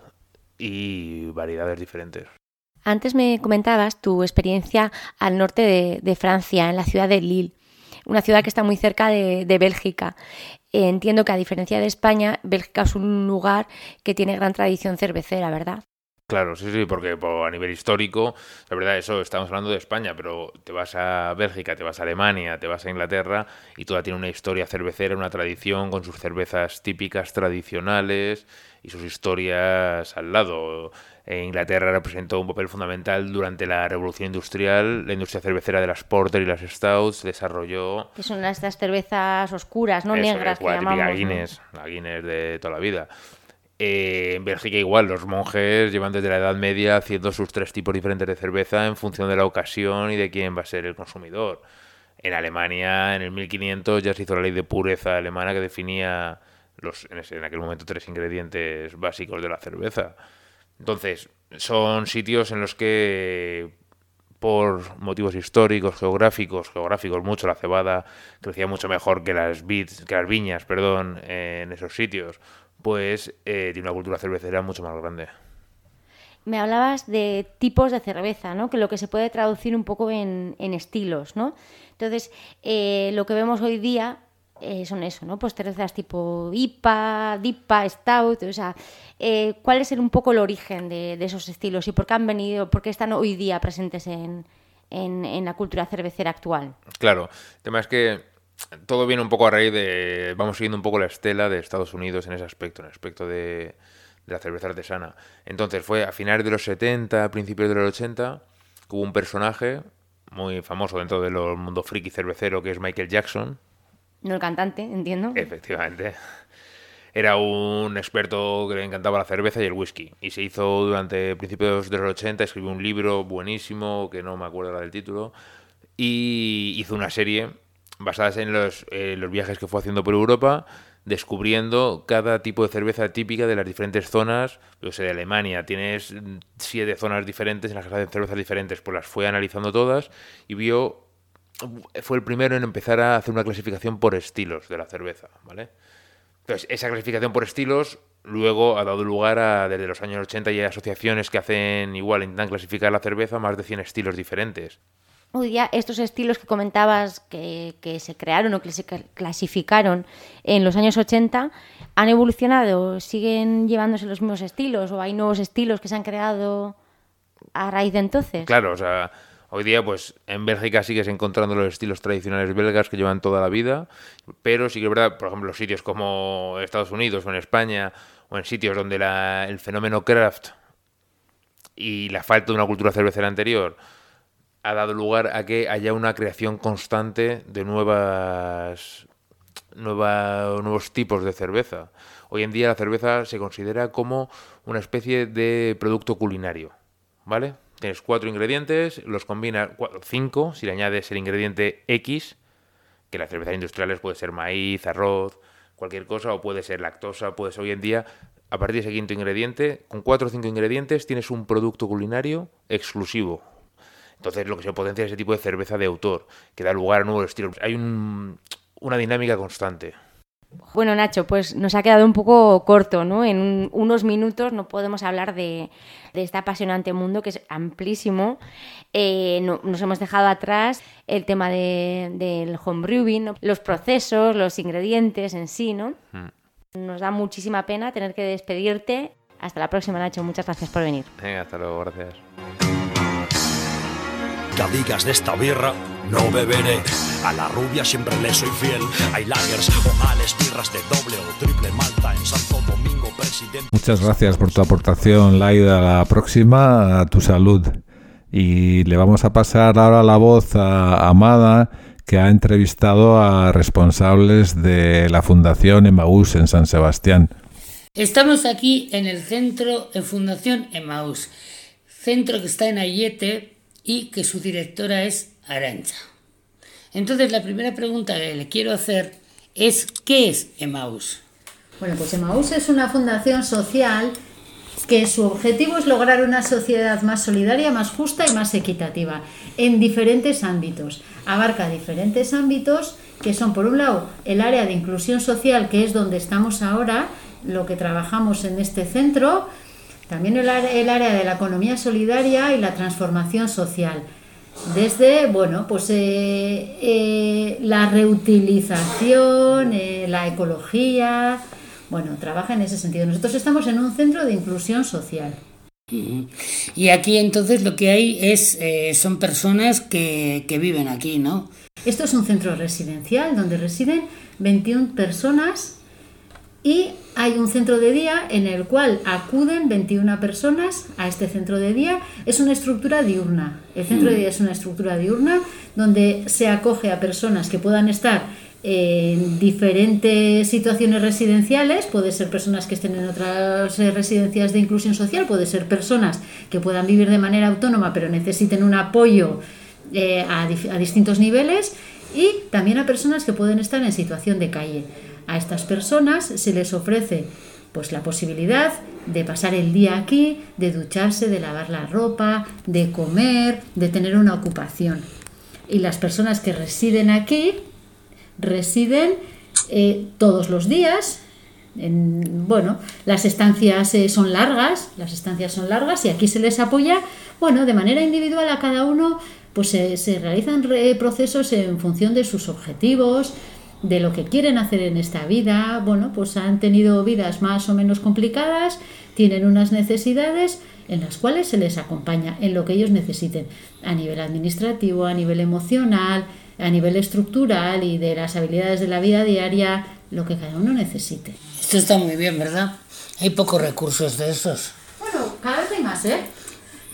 y variedades diferentes. Antes me comentabas tu experiencia al norte de, Francia, en la ciudad de Lille, una ciudad que está muy cerca de, Bélgica. entiendo que a diferencia de España, Bélgica es un lugar que tiene gran tradición cervecera, ¿verdad? Claro, sí, sí, porque a nivel histórico, la verdad, eso estamos hablando de España, pero te vas a Bélgica, te vas a Alemania, te vas a Inglaterra y toda tiene una historia cervecera, una tradición con sus cervezas típicas tradicionales y sus historias al lado. Eh, Inglaterra representó un papel fundamental durante la revolución industrial. La industria cervecera de las Porter y las Stouts desarrolló... Que son estas cervezas oscuras, no negras, que llamamos. La Guinness, la Guinness de toda la vida. Eh, en Bélgica igual, los monjes llevan desde la Edad Media haciendo sus tres tipos diferentes de cerveza en función de la ocasión y de quién va a ser el consumidor. En Alemania, en el 1500, ya se hizo la ley de pureza alemana que definía los, en aquel momento tres ingredientes básicos de la cerveza. Entonces, son sitios en los que por motivos históricos, geográficos, geográficos mucho, la cebada crecía mucho mejor que las, bits, que las viñas, perdón, en esos sitios, pues eh, tiene una cultura cervecera mucho más grande. Me hablabas de tipos de cerveza, ¿no? Que lo que se puede traducir un poco en, estilos, ¿no? Entonces, eh, lo que vemos hoy día eh, son eso, ¿no? Pues cervezas tipo IPA, DIPA, Stout, o sea, eh, ¿cuál es un poco el origen de, esos estilos y por qué han venido, por qué están hoy día presentes en, la cultura cervecera actual? Claro, el tema es que todo viene un poco a raíz de, vamos siguiendo un poco la estela de Estados Unidos en ese aspecto, en el aspecto de, la cerveza artesana. Entonces fue a finales de los 70, principios de los 80, que hubo un personaje muy famoso dentro del mundo friki cervecero que es Michael Jackson, no el cantante, entiendo. Efectivamente. Era un experto que le encantaba la cerveza y el whisky. Y se hizo durante principios de los 80, escribió un libro buenísimo, que no me acuerdo ahora del título, y hizo una serie basada en los, los viajes que fue haciendo por Europa, descubriendo cada tipo de cerveza típica de las diferentes zonas. Yo sé, de Alemania tienes siete zonas diferentes en las que hacen cervezas diferentes, pues las fue analizando todas y vio fue el primero en empezar a hacer una clasificación por estilos de la cerveza, ¿vale? Entonces, esa clasificación por estilos luego ha dado lugar a, desde los años 80 y hay asociaciones que hacen igual, intentan clasificar la cerveza más de 100 estilos diferentes. Hoy día estos estilos que comentabas que, que, se crearon o que se clasificaron en los años 80 han evolucionado, siguen llevándose los mismos estilos o hay nuevos estilos que se han creado a raíz de entonces. Claro, o sea, Hoy día, pues en Bélgica sigues encontrando los estilos tradicionales belgas que llevan toda la vida, pero sí que es verdad, por ejemplo, sitios como Estados Unidos o en España, o en sitios donde el fenómeno craft y la falta de una cultura cervecera anterior ha dado lugar a que haya una creación constante de nuevas, nuevos tipos de cerveza. Hoy en día la cerveza se considera como una especie de producto culinario, ¿vale? Tienes cuatro ingredientes, los combinas, cinco, si le añades el ingrediente X, que las cervezas industriales puede ser maíz, arroz, cualquier cosa, o puede ser lactosa, puedes hoy en día, a partir de ese quinto ingrediente, con cuatro o cinco ingredientes tienes un producto culinario exclusivo. Entonces lo que se potencia es ese tipo de cerveza de autor, que da lugar a nuevos estilos. Hay una dinámica constante. Bueno, Nacho, pues nos ha quedado un poco corto, ¿no? En unos minutos no podemos hablar de, este apasionante mundo que es amplísimo. Eh, nos hemos dejado atrás el tema del homebrewing, los procesos, los ingredientes en sí, ¿no? Hmm. Nos da muchísima pena tener que despedirte. Hasta la próxima, Nacho. Muchas gracias por venir. hasta luego, gracias. nunca digas de esta birra, no beberé. A la rubia siempre le soy fiel. Hay lagers o ales, birras de doble o triple malta en Santo Domingo, presidente. Muchas gracias por tu aportación, Laida. La próxima, a tu salud. Y le vamos a pasar ahora la voz a Amada, que ha entrevistado a responsables de la Fundación Emaús en San Sebastián. Estamos aquí en el centro de Fundación Emaús, centro que está en Ayete y que su directora es Arancha. Entonces, la primera pregunta que le quiero hacer es, ¿qué es Emaús? Bueno, pues Emaús es una fundación social que su objetivo es lograr una sociedad más solidaria, más justa y más equitativa en diferentes ámbitos. Abarca diferentes ámbitos que son, por un lado, el área de inclusión social, que es donde estamos ahora, lo que trabajamos en este centro, también el, área de la economía solidaria y la transformación social. Desde, bueno, pues eh, eh, la reutilización, eh, la ecología, bueno, trabaja en ese sentido. Nosotros estamos en un centro de inclusión social. Y aquí entonces lo que hay es son personas que, que, viven aquí, ¿no? Esto es un centro residencial donde residen 21 personas y hay un centro de día en el cual acuden 21 personas a este centro de día. Es una estructura diurna. El centro de día es una estructura diurna donde se acoge a personas que puedan estar en diferentes situaciones residenciales, puede ser personas que estén en otras residencias de inclusión social, puede ser personas que puedan vivir de manera autónoma pero necesiten un apoyo eh, a, a distintos niveles y también a personas que pueden estar en situación de calle. A estas personas se les ofrece pues la posibilidad de pasar el día aquí, de ducharse, de lavar la ropa, de comer, de tener una ocupación. Y las personas que residen aquí residen eh, todos los días. En, bueno, las estancias eh, son largas, las estancias son largas y aquí se les apoya, bueno, de manera individual a cada uno, pues se realizan procesos en función de sus objetivos, de lo que quieren hacer en esta vida, bueno, pues han tenido vidas más o menos complicadas, tienen unas necesidades en las cuales se les acompaña en lo que ellos necesiten, a nivel administrativo, a nivel emocional, a nivel estructural y de las habilidades de la vida diaria, lo que cada uno necesite. Esto está muy bien, ¿verdad? Hay pocos recursos de esos. Bueno, cada vez hay más, ¿eh?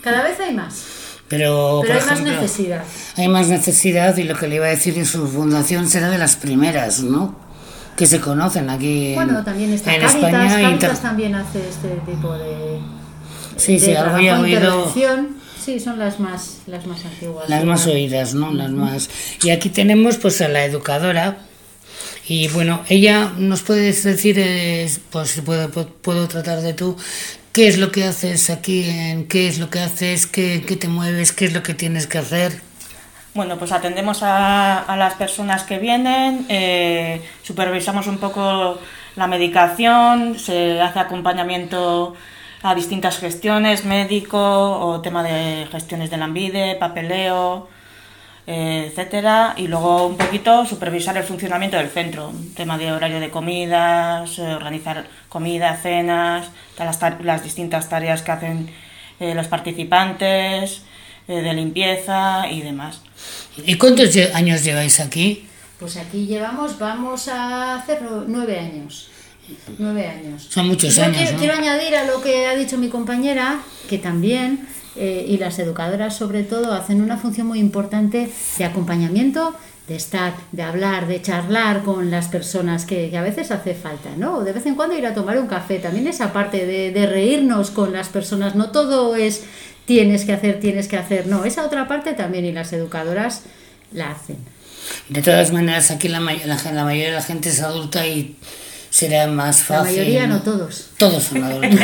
Cada vez hay más. Pero, hay más necesidad. Hay más necesidad y lo que le iba a decir en su fundación será de las primeras, ¿no? Que se conocen aquí bueno, también está en Caritas, España. Caritas también hace este tipo de. Sí, sí, algo he oído. Sí, son las más, las más antiguas. Las más oídas, ¿no? Las más. Y aquí tenemos pues a la educadora. Y bueno, ella nos puede decir, eh, pues puedo, puedo tratar de tú, qué es lo que haces aquí, en qué es lo que haces, qué, qué, te mueves, qué es lo que tienes que hacer. Bueno, pues atendemos a, a las personas que vienen, eh, supervisamos un poco la medicación, se hace acompañamiento a distintas gestiones, médico o tema de gestiones de la ANVIDE, papeleo, etcétera, y luego un poquito supervisar el funcionamiento del centro, tema de horario de comidas, eh, organizar comida, cenas, las, las, distintas tareas que hacen eh, los participantes, de limpieza y demás. ¿Y cuántos años lleváis aquí? Pues aquí llevamos, vamos a hacer nueve años. Nueve años. Son muchos años. Quiero, quiero añadir a lo que ha dicho mi compañera, que también eh, y las educadoras sobre todo hacen una función muy importante de acompañamiento, de estar, de hablar, de charlar con las personas que, a veces hace falta, ¿no? De vez en cuando ir a tomar un café, también esa parte de, reírnos con las personas, no todo es tienes que hacer, tienes que hacer, no, esa otra parte también y las educadoras la hacen. De todas maneras, aquí la, la, la mayoría de la gente es adulta y será más fácil. La mayoría, no todos. Todos son adultos.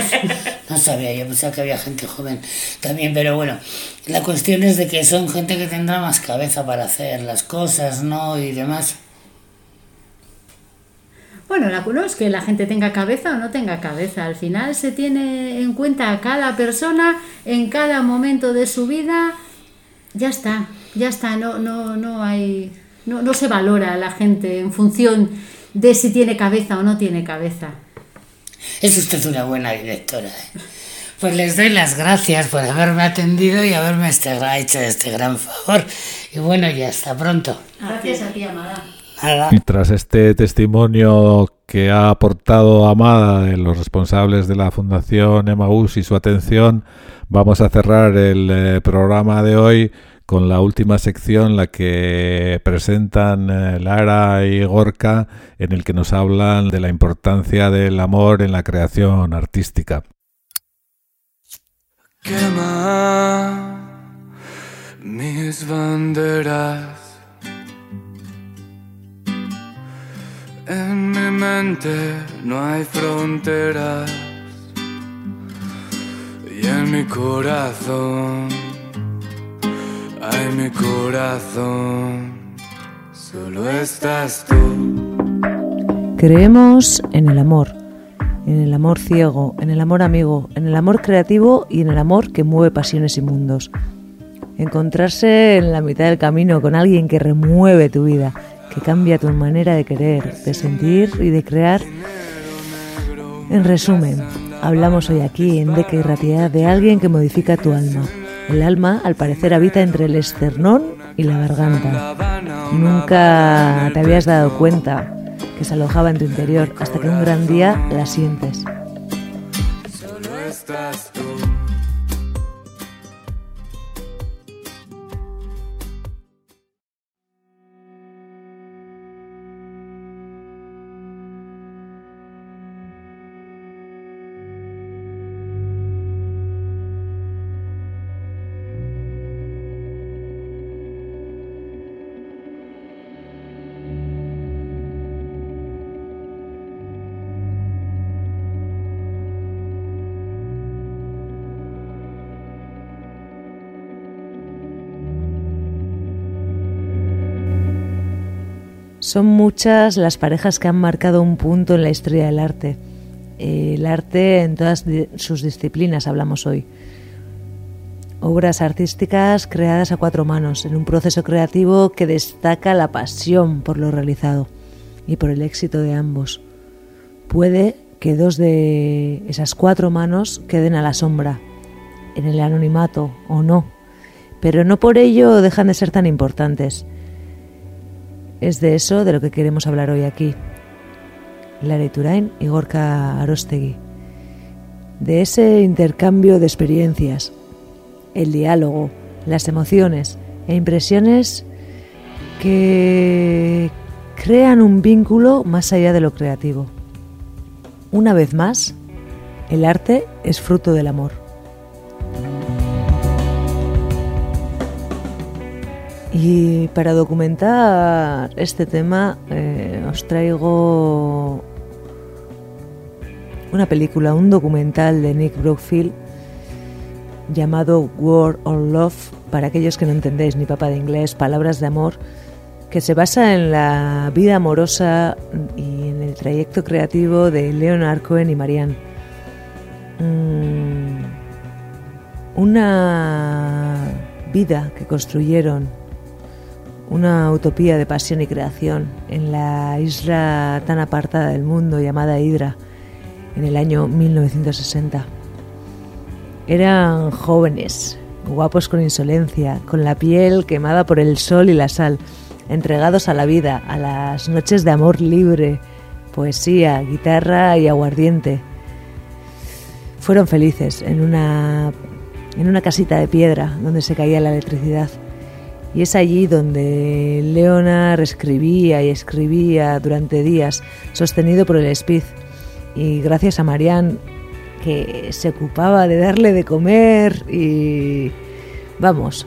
no sabía, yo pensaba que había gente joven también, pero bueno, la cuestión es de que son gente que tendrá más cabeza para hacer las cosas, ¿no? Y demás. Bueno, la no es que la gente tenga cabeza o no tenga cabeza. Al final se tiene en cuenta a cada persona en cada momento de su vida. Ya está, ya está. No, no, no hay, no, no se valora a la gente en función de si tiene cabeza o no tiene cabeza. Es usted una buena directora. ¿eh? Pues les doy las gracias por haberme atendido y haberme este, hecho este gran favor. Y bueno, ya hasta pronto. Gracias a ti, Amada. Y tras este testimonio que ha aportado Amada de los responsables de la Fundación Emaús y su atención, vamos a cerrar el eh, programa de hoy con la última sección, la que presentan eh, Lara y Gorka, en el que nos hablan de la importancia del amor en la creación artística. Quema mis banderas En mi mente no hay fronteras y en mi corazón, ay mi corazón, solo estás tú. Creemos en el amor, en el amor ciego, en el amor amigo, en el amor creativo y en el amor que mueve pasiones y mundos. Encontrarse en la mitad del camino con alguien que remueve tu vida que cambia tu manera de querer, de sentir y de crear. En resumen, hablamos hoy aquí en Deca y de alguien que modifica tu alma. El alma, al parecer, habita entre el esternón y la garganta. Nunca te habías dado cuenta que se alojaba en tu interior hasta que un gran día la sientes. Son muchas las parejas que han marcado un punto en la historia del arte. El arte en todas sus disciplinas hablamos hoy. Obras artísticas creadas a cuatro manos, en un proceso creativo que destaca la pasión por lo realizado y por el éxito de ambos. Puede que dos de esas cuatro manos queden a la sombra, en el anonimato o no, pero no por ello dejan de ser tan importantes. Es de eso de lo que queremos hablar hoy aquí. Lara Turain y Gorka Arostegui. De ese intercambio de experiencias, el diálogo, las emociones e impresiones que crean un vínculo más allá de lo creativo. Una vez más, el arte es fruto del amor. Y para documentar este tema eh, os traigo una película, un documental de Nick Brookfield llamado War on Love, para aquellos que no entendéis ni papá de inglés, palabras de amor, que se basa en la vida amorosa y en el trayecto creativo de Leonard Cohen y Marianne. Mm, una vida que construyeron una utopía de pasión y creación en la isla tan apartada del mundo llamada Hydra en el año 1960. Eran jóvenes, guapos con insolencia, con la piel quemada por el sol y la sal, entregados a la vida, a las noches de amor libre, poesía, guitarra y aguardiente. Fueron felices en una, en una casita de piedra donde se caía la electricidad y es allí donde Leonard escribía y escribía durante días, sostenido por el Speed. Y gracias a Marianne, que se ocupaba de darle de comer y... Vamos,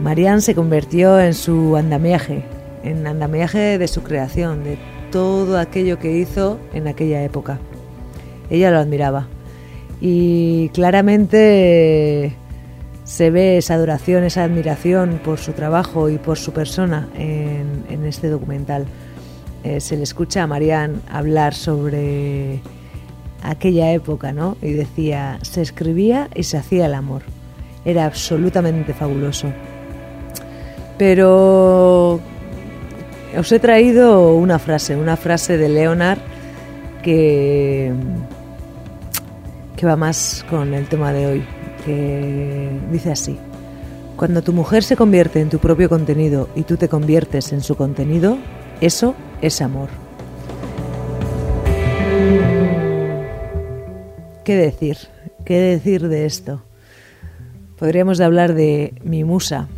Marianne se convirtió en su andamiaje, en andamiaje de su creación, de todo aquello que hizo en aquella época. Ella lo admiraba. Y claramente se ve esa adoración, esa admiración por su trabajo y por su persona en, este documental. Eh, se le escucha a Marianne hablar sobre aquella época, ¿no? Y decía, se escribía y se hacía el amor. Era absolutamente fabuloso. Pero os he traído una frase, una frase de Leonard que, que va más con el tema de hoy, que dice así. Cuando tu mujer se convierte en tu propio contenido y tú te conviertes en su contenido, eso es amor. ¿Qué decir? ¿Qué decir de esto? Podríamos hablar de mi musa,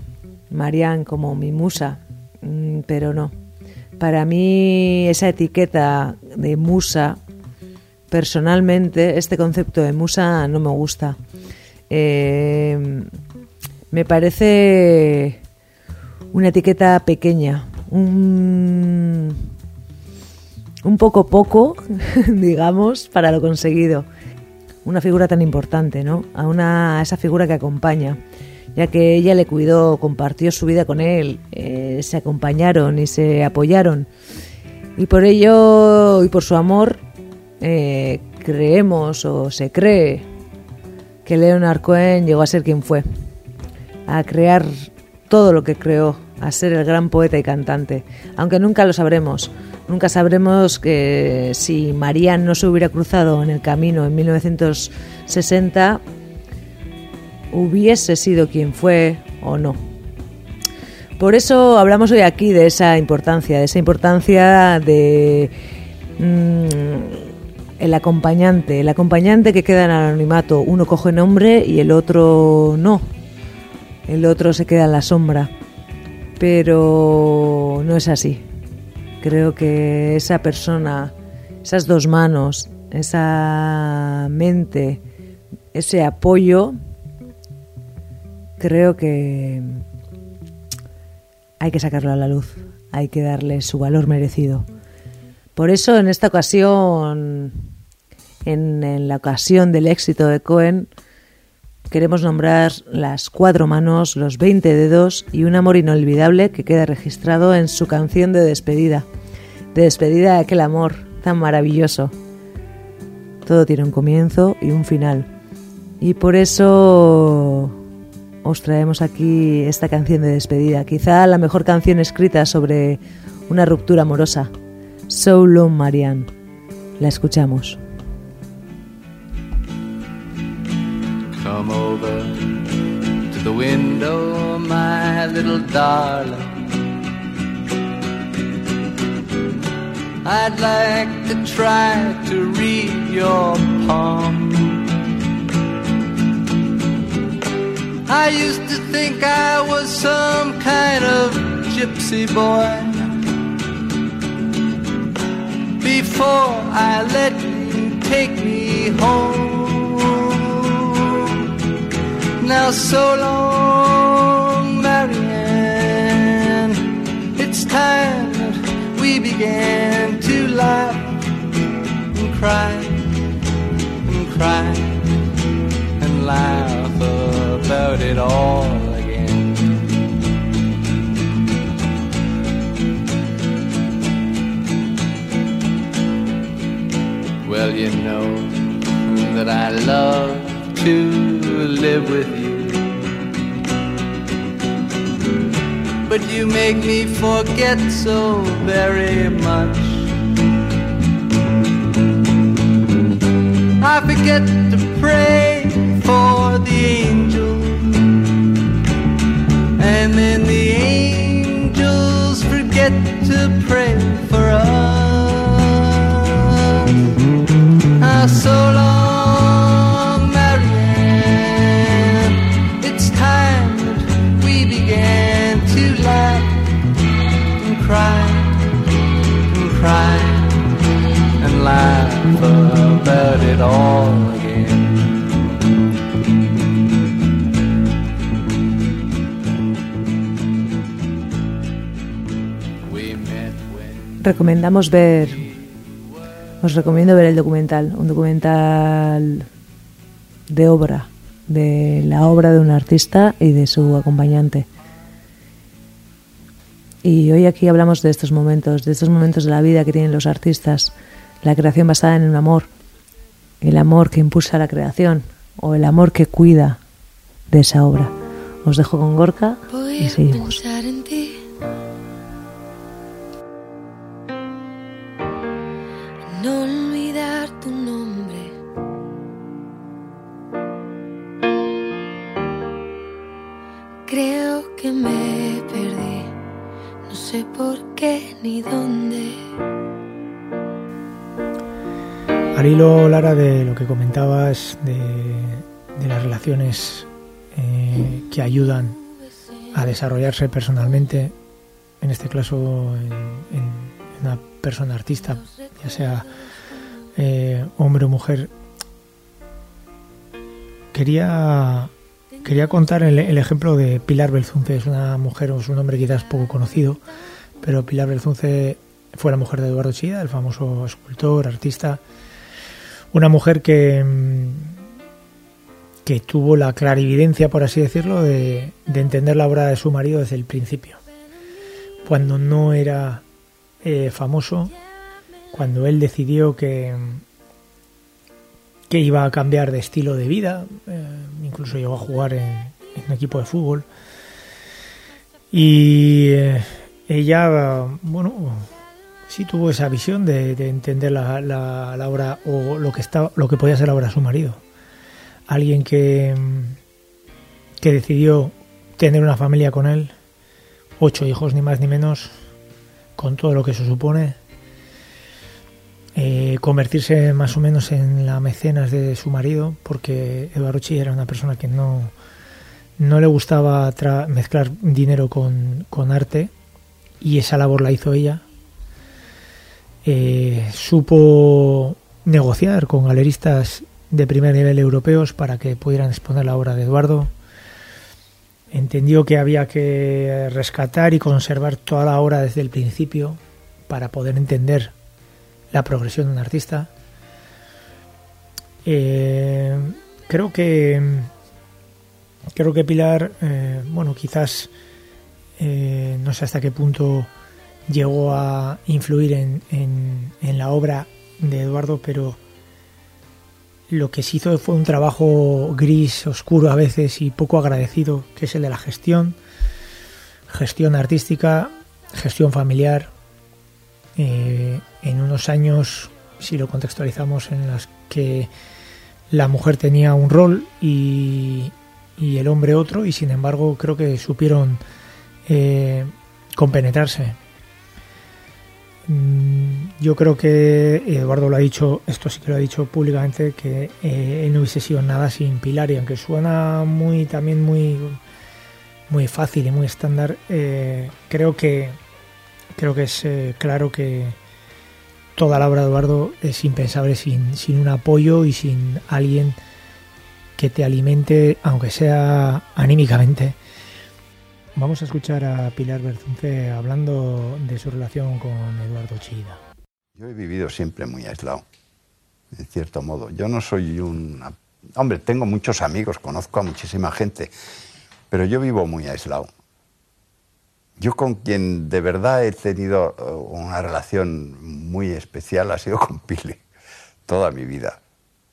Marianne como mi musa, mm, pero no. Para mí esa etiqueta de musa, personalmente, este concepto de musa no me gusta. Eh, me parece una etiqueta pequeña, un, un poco poco, digamos, para lo conseguido. Una figura tan importante, ¿no? A, una, esa figura que acompaña, ya que ella le cuidó, compartió su vida con él, eh, se acompañaron y se apoyaron. Y por ello y por su amor, eh, creemos o se cree que Leonard Cohen llegó a ser quien fue, a crear todo lo que creó, a ser el gran poeta y cantante, aunque nunca lo sabremos. Nunca sabremos que si Marianne no se hubiera cruzado en el camino en 1960, hubiese sido quien fue o no. Por eso hablamos hoy aquí de esa importancia, de esa importancia de mm, el acompañante, el acompañante que queda en anonimato. Uno coge nombre y el otro no. El otro se queda en la sombra. Pero no es así. Creo que esa persona, esas dos manos, esa mente, ese apoyo, creo que hay que sacarlo a la luz, hay que darle su valor merecido. Por eso en esta ocasión, en, la ocasión del éxito de Cohen, queremos nombrar las cuatro manos, los 20 dedos y un amor inolvidable que queda registrado en su canción de despedida. De despedida de aquel amor tan maravilloso. Todo tiene un comienzo y un final. Y por eso os traemos aquí esta canción de despedida. Quizá la mejor canción escrita sobre una ruptura amorosa. So Long Marianne. La escuchamos. Come over to the window, my little darling. I'd like to try to read your palm. I used to think I was some kind of gypsy boy. Before I let you take me home. Now so long, Marianne. It's time that we began to laugh and cry and cry and laugh about it all know that I love to live with you. But you make me forget so very much. I forget to pray for the angels, and then the angels forget to pray so long, Marianne. It's time that we began to laugh and cry and cry and laugh about it all again. Recomendamos ver, os recomiendo ver el documental, un documental de obra, de la obra de un artista y de su acompañante. Y hoy aquí hablamos de estos momentos, de estos momentos de la vida que tienen los artistas, la creación basada en un amor, el amor que impulsa la creación o el amor que cuida de esa obra. Os dejo con Gorka y seguimos. Al hilo, Lara, de lo que comentabas de, las relaciones eh, que ayudan a desarrollarse personalmente, en este caso en, en una persona artista, ya sea eh, hombre o mujer, quería quería contar el, el, ejemplo de Pilar Belzunce, es una mujer o es un hombre quizás poco conocido, pero Pilar Belzunce fue la mujer de Eduardo Chida, el famoso escultor, artista, una mujer que que tuvo la clarividencia, por así decirlo, de, de entender la obra de su marido desde el principio. Cuando no era eh, famoso, cuando él decidió que, que iba a cambiar de estilo de vida, eh, incluso llegó a jugar en, en, un equipo de fútbol. Y eh, ella, bueno, sí tuvo esa visión de, de entender la, la, obra o lo que, estaba, lo que podía ser la obra de su marido. Alguien que, que decidió tener una familia con él, ocho hijos ni más ni menos, con todo lo que eso supone, eh, convertirse más o menos en la mecenas de su marido, porque Eduardo Chi era una persona que no, no le gustaba mezclar dinero con, con, arte y esa labor la hizo ella. Eh, supo negociar con galeristas de primer nivel europeos para que pudieran exponer la obra de Eduardo. Entendió que había que rescatar y conservar toda la obra desde el principio para poder entender la progresión de un artista. Eh, creo que creo que Pilar, eh, bueno, quizás no sé hasta qué punto llegó a influir en, en, la obra de Eduardo, pero lo que se hizo fue un trabajo gris, oscuro a veces y poco agradecido, que es el de la gestión, gestión artística, gestión familiar. Eh, en unos años, si lo contextualizamos, en las que la mujer tenía un rol y, y el hombre otro, y sin embargo creo que supieron eh, compenetrarse. Yo creo que Eduardo lo ha dicho, esto sí que lo ha dicho públicamente, que eh, no hubiese sido nada sin Pilar y aunque suena muy también muy muy fácil y muy estándar, eh, creo que creo que es eh, claro que toda la obra de Eduardo es impensable sin, sin un apoyo y sin alguien que te alimente, aunque sea anímicamente, Vamos a escuchar a Pilar Berzunce hablando de su relación con Eduardo Chida. Yo he vivido siempre muy aislado, en cierto modo. Yo no soy un... Hombre, tengo muchos amigos, conozco a muchísima gente, pero yo vivo muy aislado. Yo con quien de verdad he tenido uh, una relación muy especial ha sido con Pili, toda mi vida.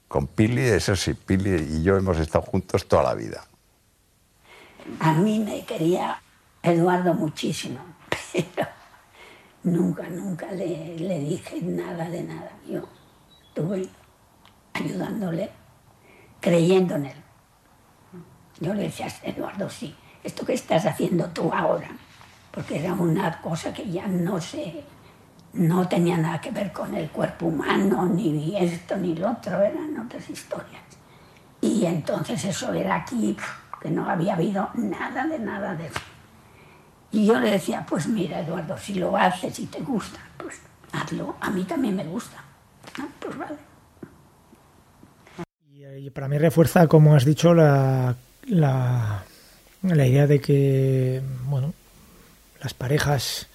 Con Pili, eso sí, Pili y yo hemos estado juntos toda la vida. A mí me quería Eduardo muchísimo, pero nunca, nunca le, le, dije nada de nada. Yo estuve ayudándole, creyendo en él. Yo le decía, Eduardo, sí, esto que estás haciendo tú ahora, porque era una cosa que ya no sé, no tenía nada que ver con el cuerpo humano, ni esto ni lo otro, eran otras historias. Y entonces eso era aquí que no había habido nada de nada de eso. Y yo le decía, pues mira, Eduardo, si lo haces y te gusta, pues hazlo. A mí también me gusta. Ah, pues vale. Y para mí refuerza, como has dicho, la, la, la idea de que, bueno, las parejas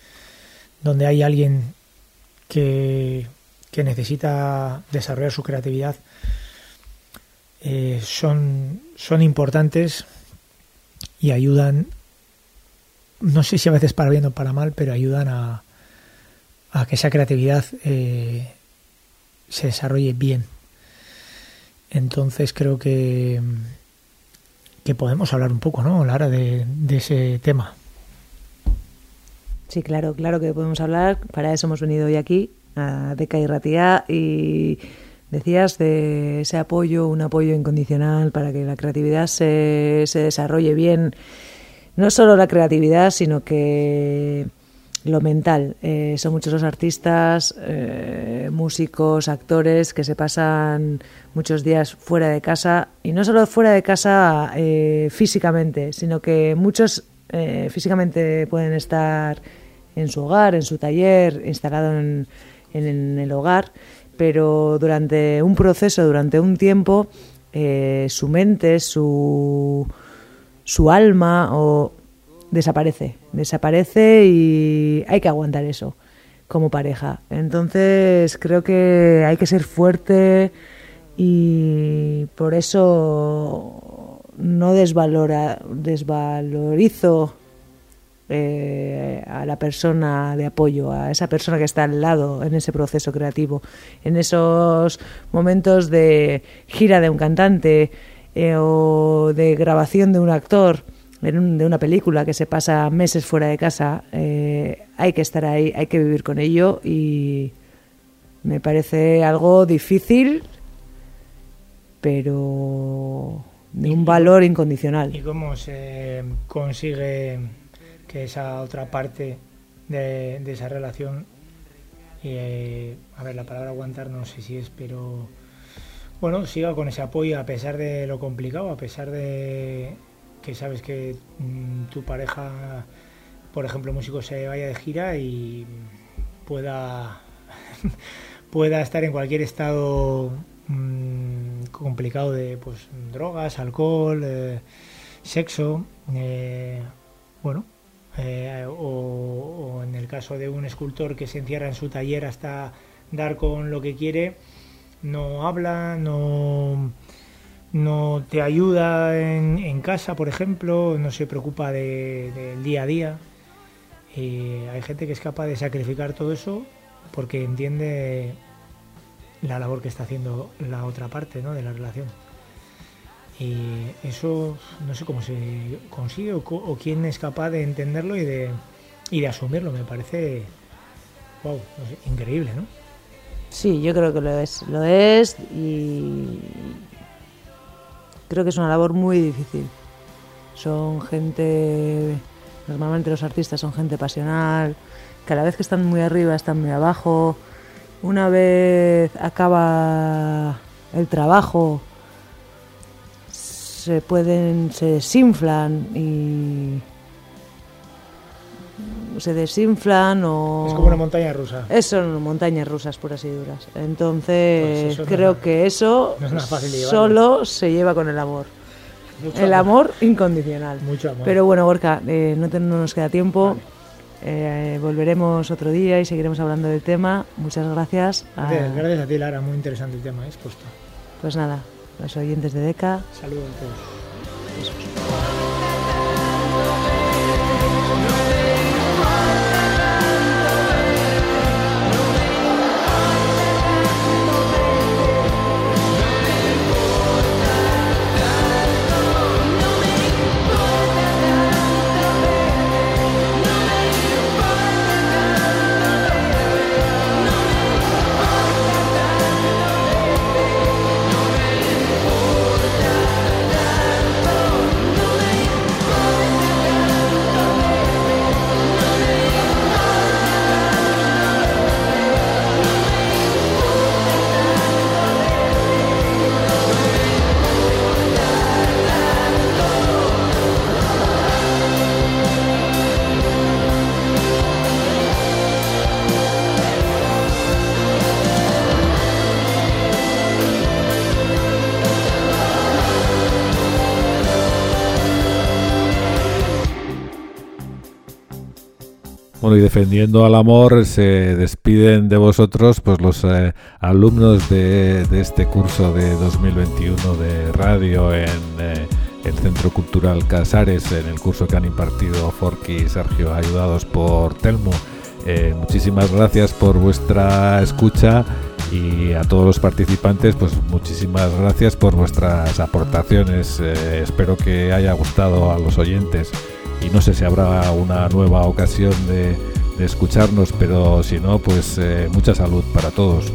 donde hay alguien que, que necesita desarrollar su creatividad eh, son, son importantes y ayudan, no sé si a veces para bien o para mal, pero ayudan a, a que esa creatividad eh, se desarrolle bien. Entonces creo que, que podemos hablar un poco, ¿no, Lara, de, de ese tema. Sí, claro, claro que podemos hablar. Para eso hemos venido hoy aquí, a Deca y Ratía, y Decías de ese apoyo, un apoyo incondicional para que la creatividad se, se desarrolle bien. no solo la creatividad, sino que lo mental. Eh, son muchos los artistas, eh, músicos, actores que se pasan muchos días fuera de casa y no solo fuera de casa eh, físicamente, sino que muchos físicamente pueden estar en su hogar, en su taller, instalado en, en el hogar, pero durante un proceso, durante un tiempo, su mente, su, su alma o desaparece, desaparece y hay que aguantar eso como pareja. Entonces creo que hay que ser fuerte y por eso no desvalora, desvalorizo eh, a la persona de apoyo, a esa persona que está al lado en ese proceso creativo, en esos momentos de gira de un cantante eh, o de grabación de un actor de una película que se pasa meses fuera de casa, eh, hay que estar ahí, hay que vivir con ello y me parece algo difícil, pero de un valor incondicional. ¿Y cómo se consigue que esa otra parte de, esa relación, eh, a ver, la palabra aguantar no sé si es, pero bueno, siga con ese apoyo a pesar de lo complicado, a pesar de que sabes que mm, tu pareja, por ejemplo, músico se vaya de gira y pueda, pueda estar en cualquier estado mm, complicado de pues, drogas, alcohol, eh, sexo, eh, bueno, eh, o, en el caso de un escultor que se encierra en su taller hasta dar con lo que quiere, no habla, no no te ayuda en, casa, por ejemplo, no se preocupa del día a día. Hay gente que es capaz de sacrificar todo eso porque entiende la labor que está haciendo la otra parte ¿no? de la relación. Y eso no sé cómo se consigue o, quién es capaz de entenderlo y de, y de asumirlo. Me parece wow, increíble, ¿no? Sí, yo creo que lo es. Lo es y, creo que es una labor muy difícil. Son gente, normalmente los artistas son gente pasional, que a la vez que están muy arriba están muy abajo. Una vez acaba el trabajo, se pueden, se desinflan y se desinflan o... Es como una montaña rusa. Eso, son montañas rusas puras y duras. Entonces, pues creo que eso solo se lleva con el amor. el amor. incondicional. Mucho amor. Pero bueno, Gorka, eh, no, nos queda tiempo. Eh, volveremos otro día y seguiremos hablando del tema. Muchas gracias. Gracias, a ti, Lara. Muy interesante el tema, expuesto. Pues nada, los oyentes de DECA. Saludos a todos. Y defendiendo al amor se despiden de vosotros pues los eh, alumnos de, este curso de 2021 de radio en eh, el Centro Cultural Casares, en el curso que han impartido Forky y Sergio, ayudados por Telmo. Eh, muchísimas gracias por vuestra escucha y a todos los participantes pues muchísimas gracias por vuestras aportaciones. espero que haya gustado a los oyentes y no sé si habrá una nueva ocasión de, escucharnos, pero si no, pues eh, mucha salud para todos.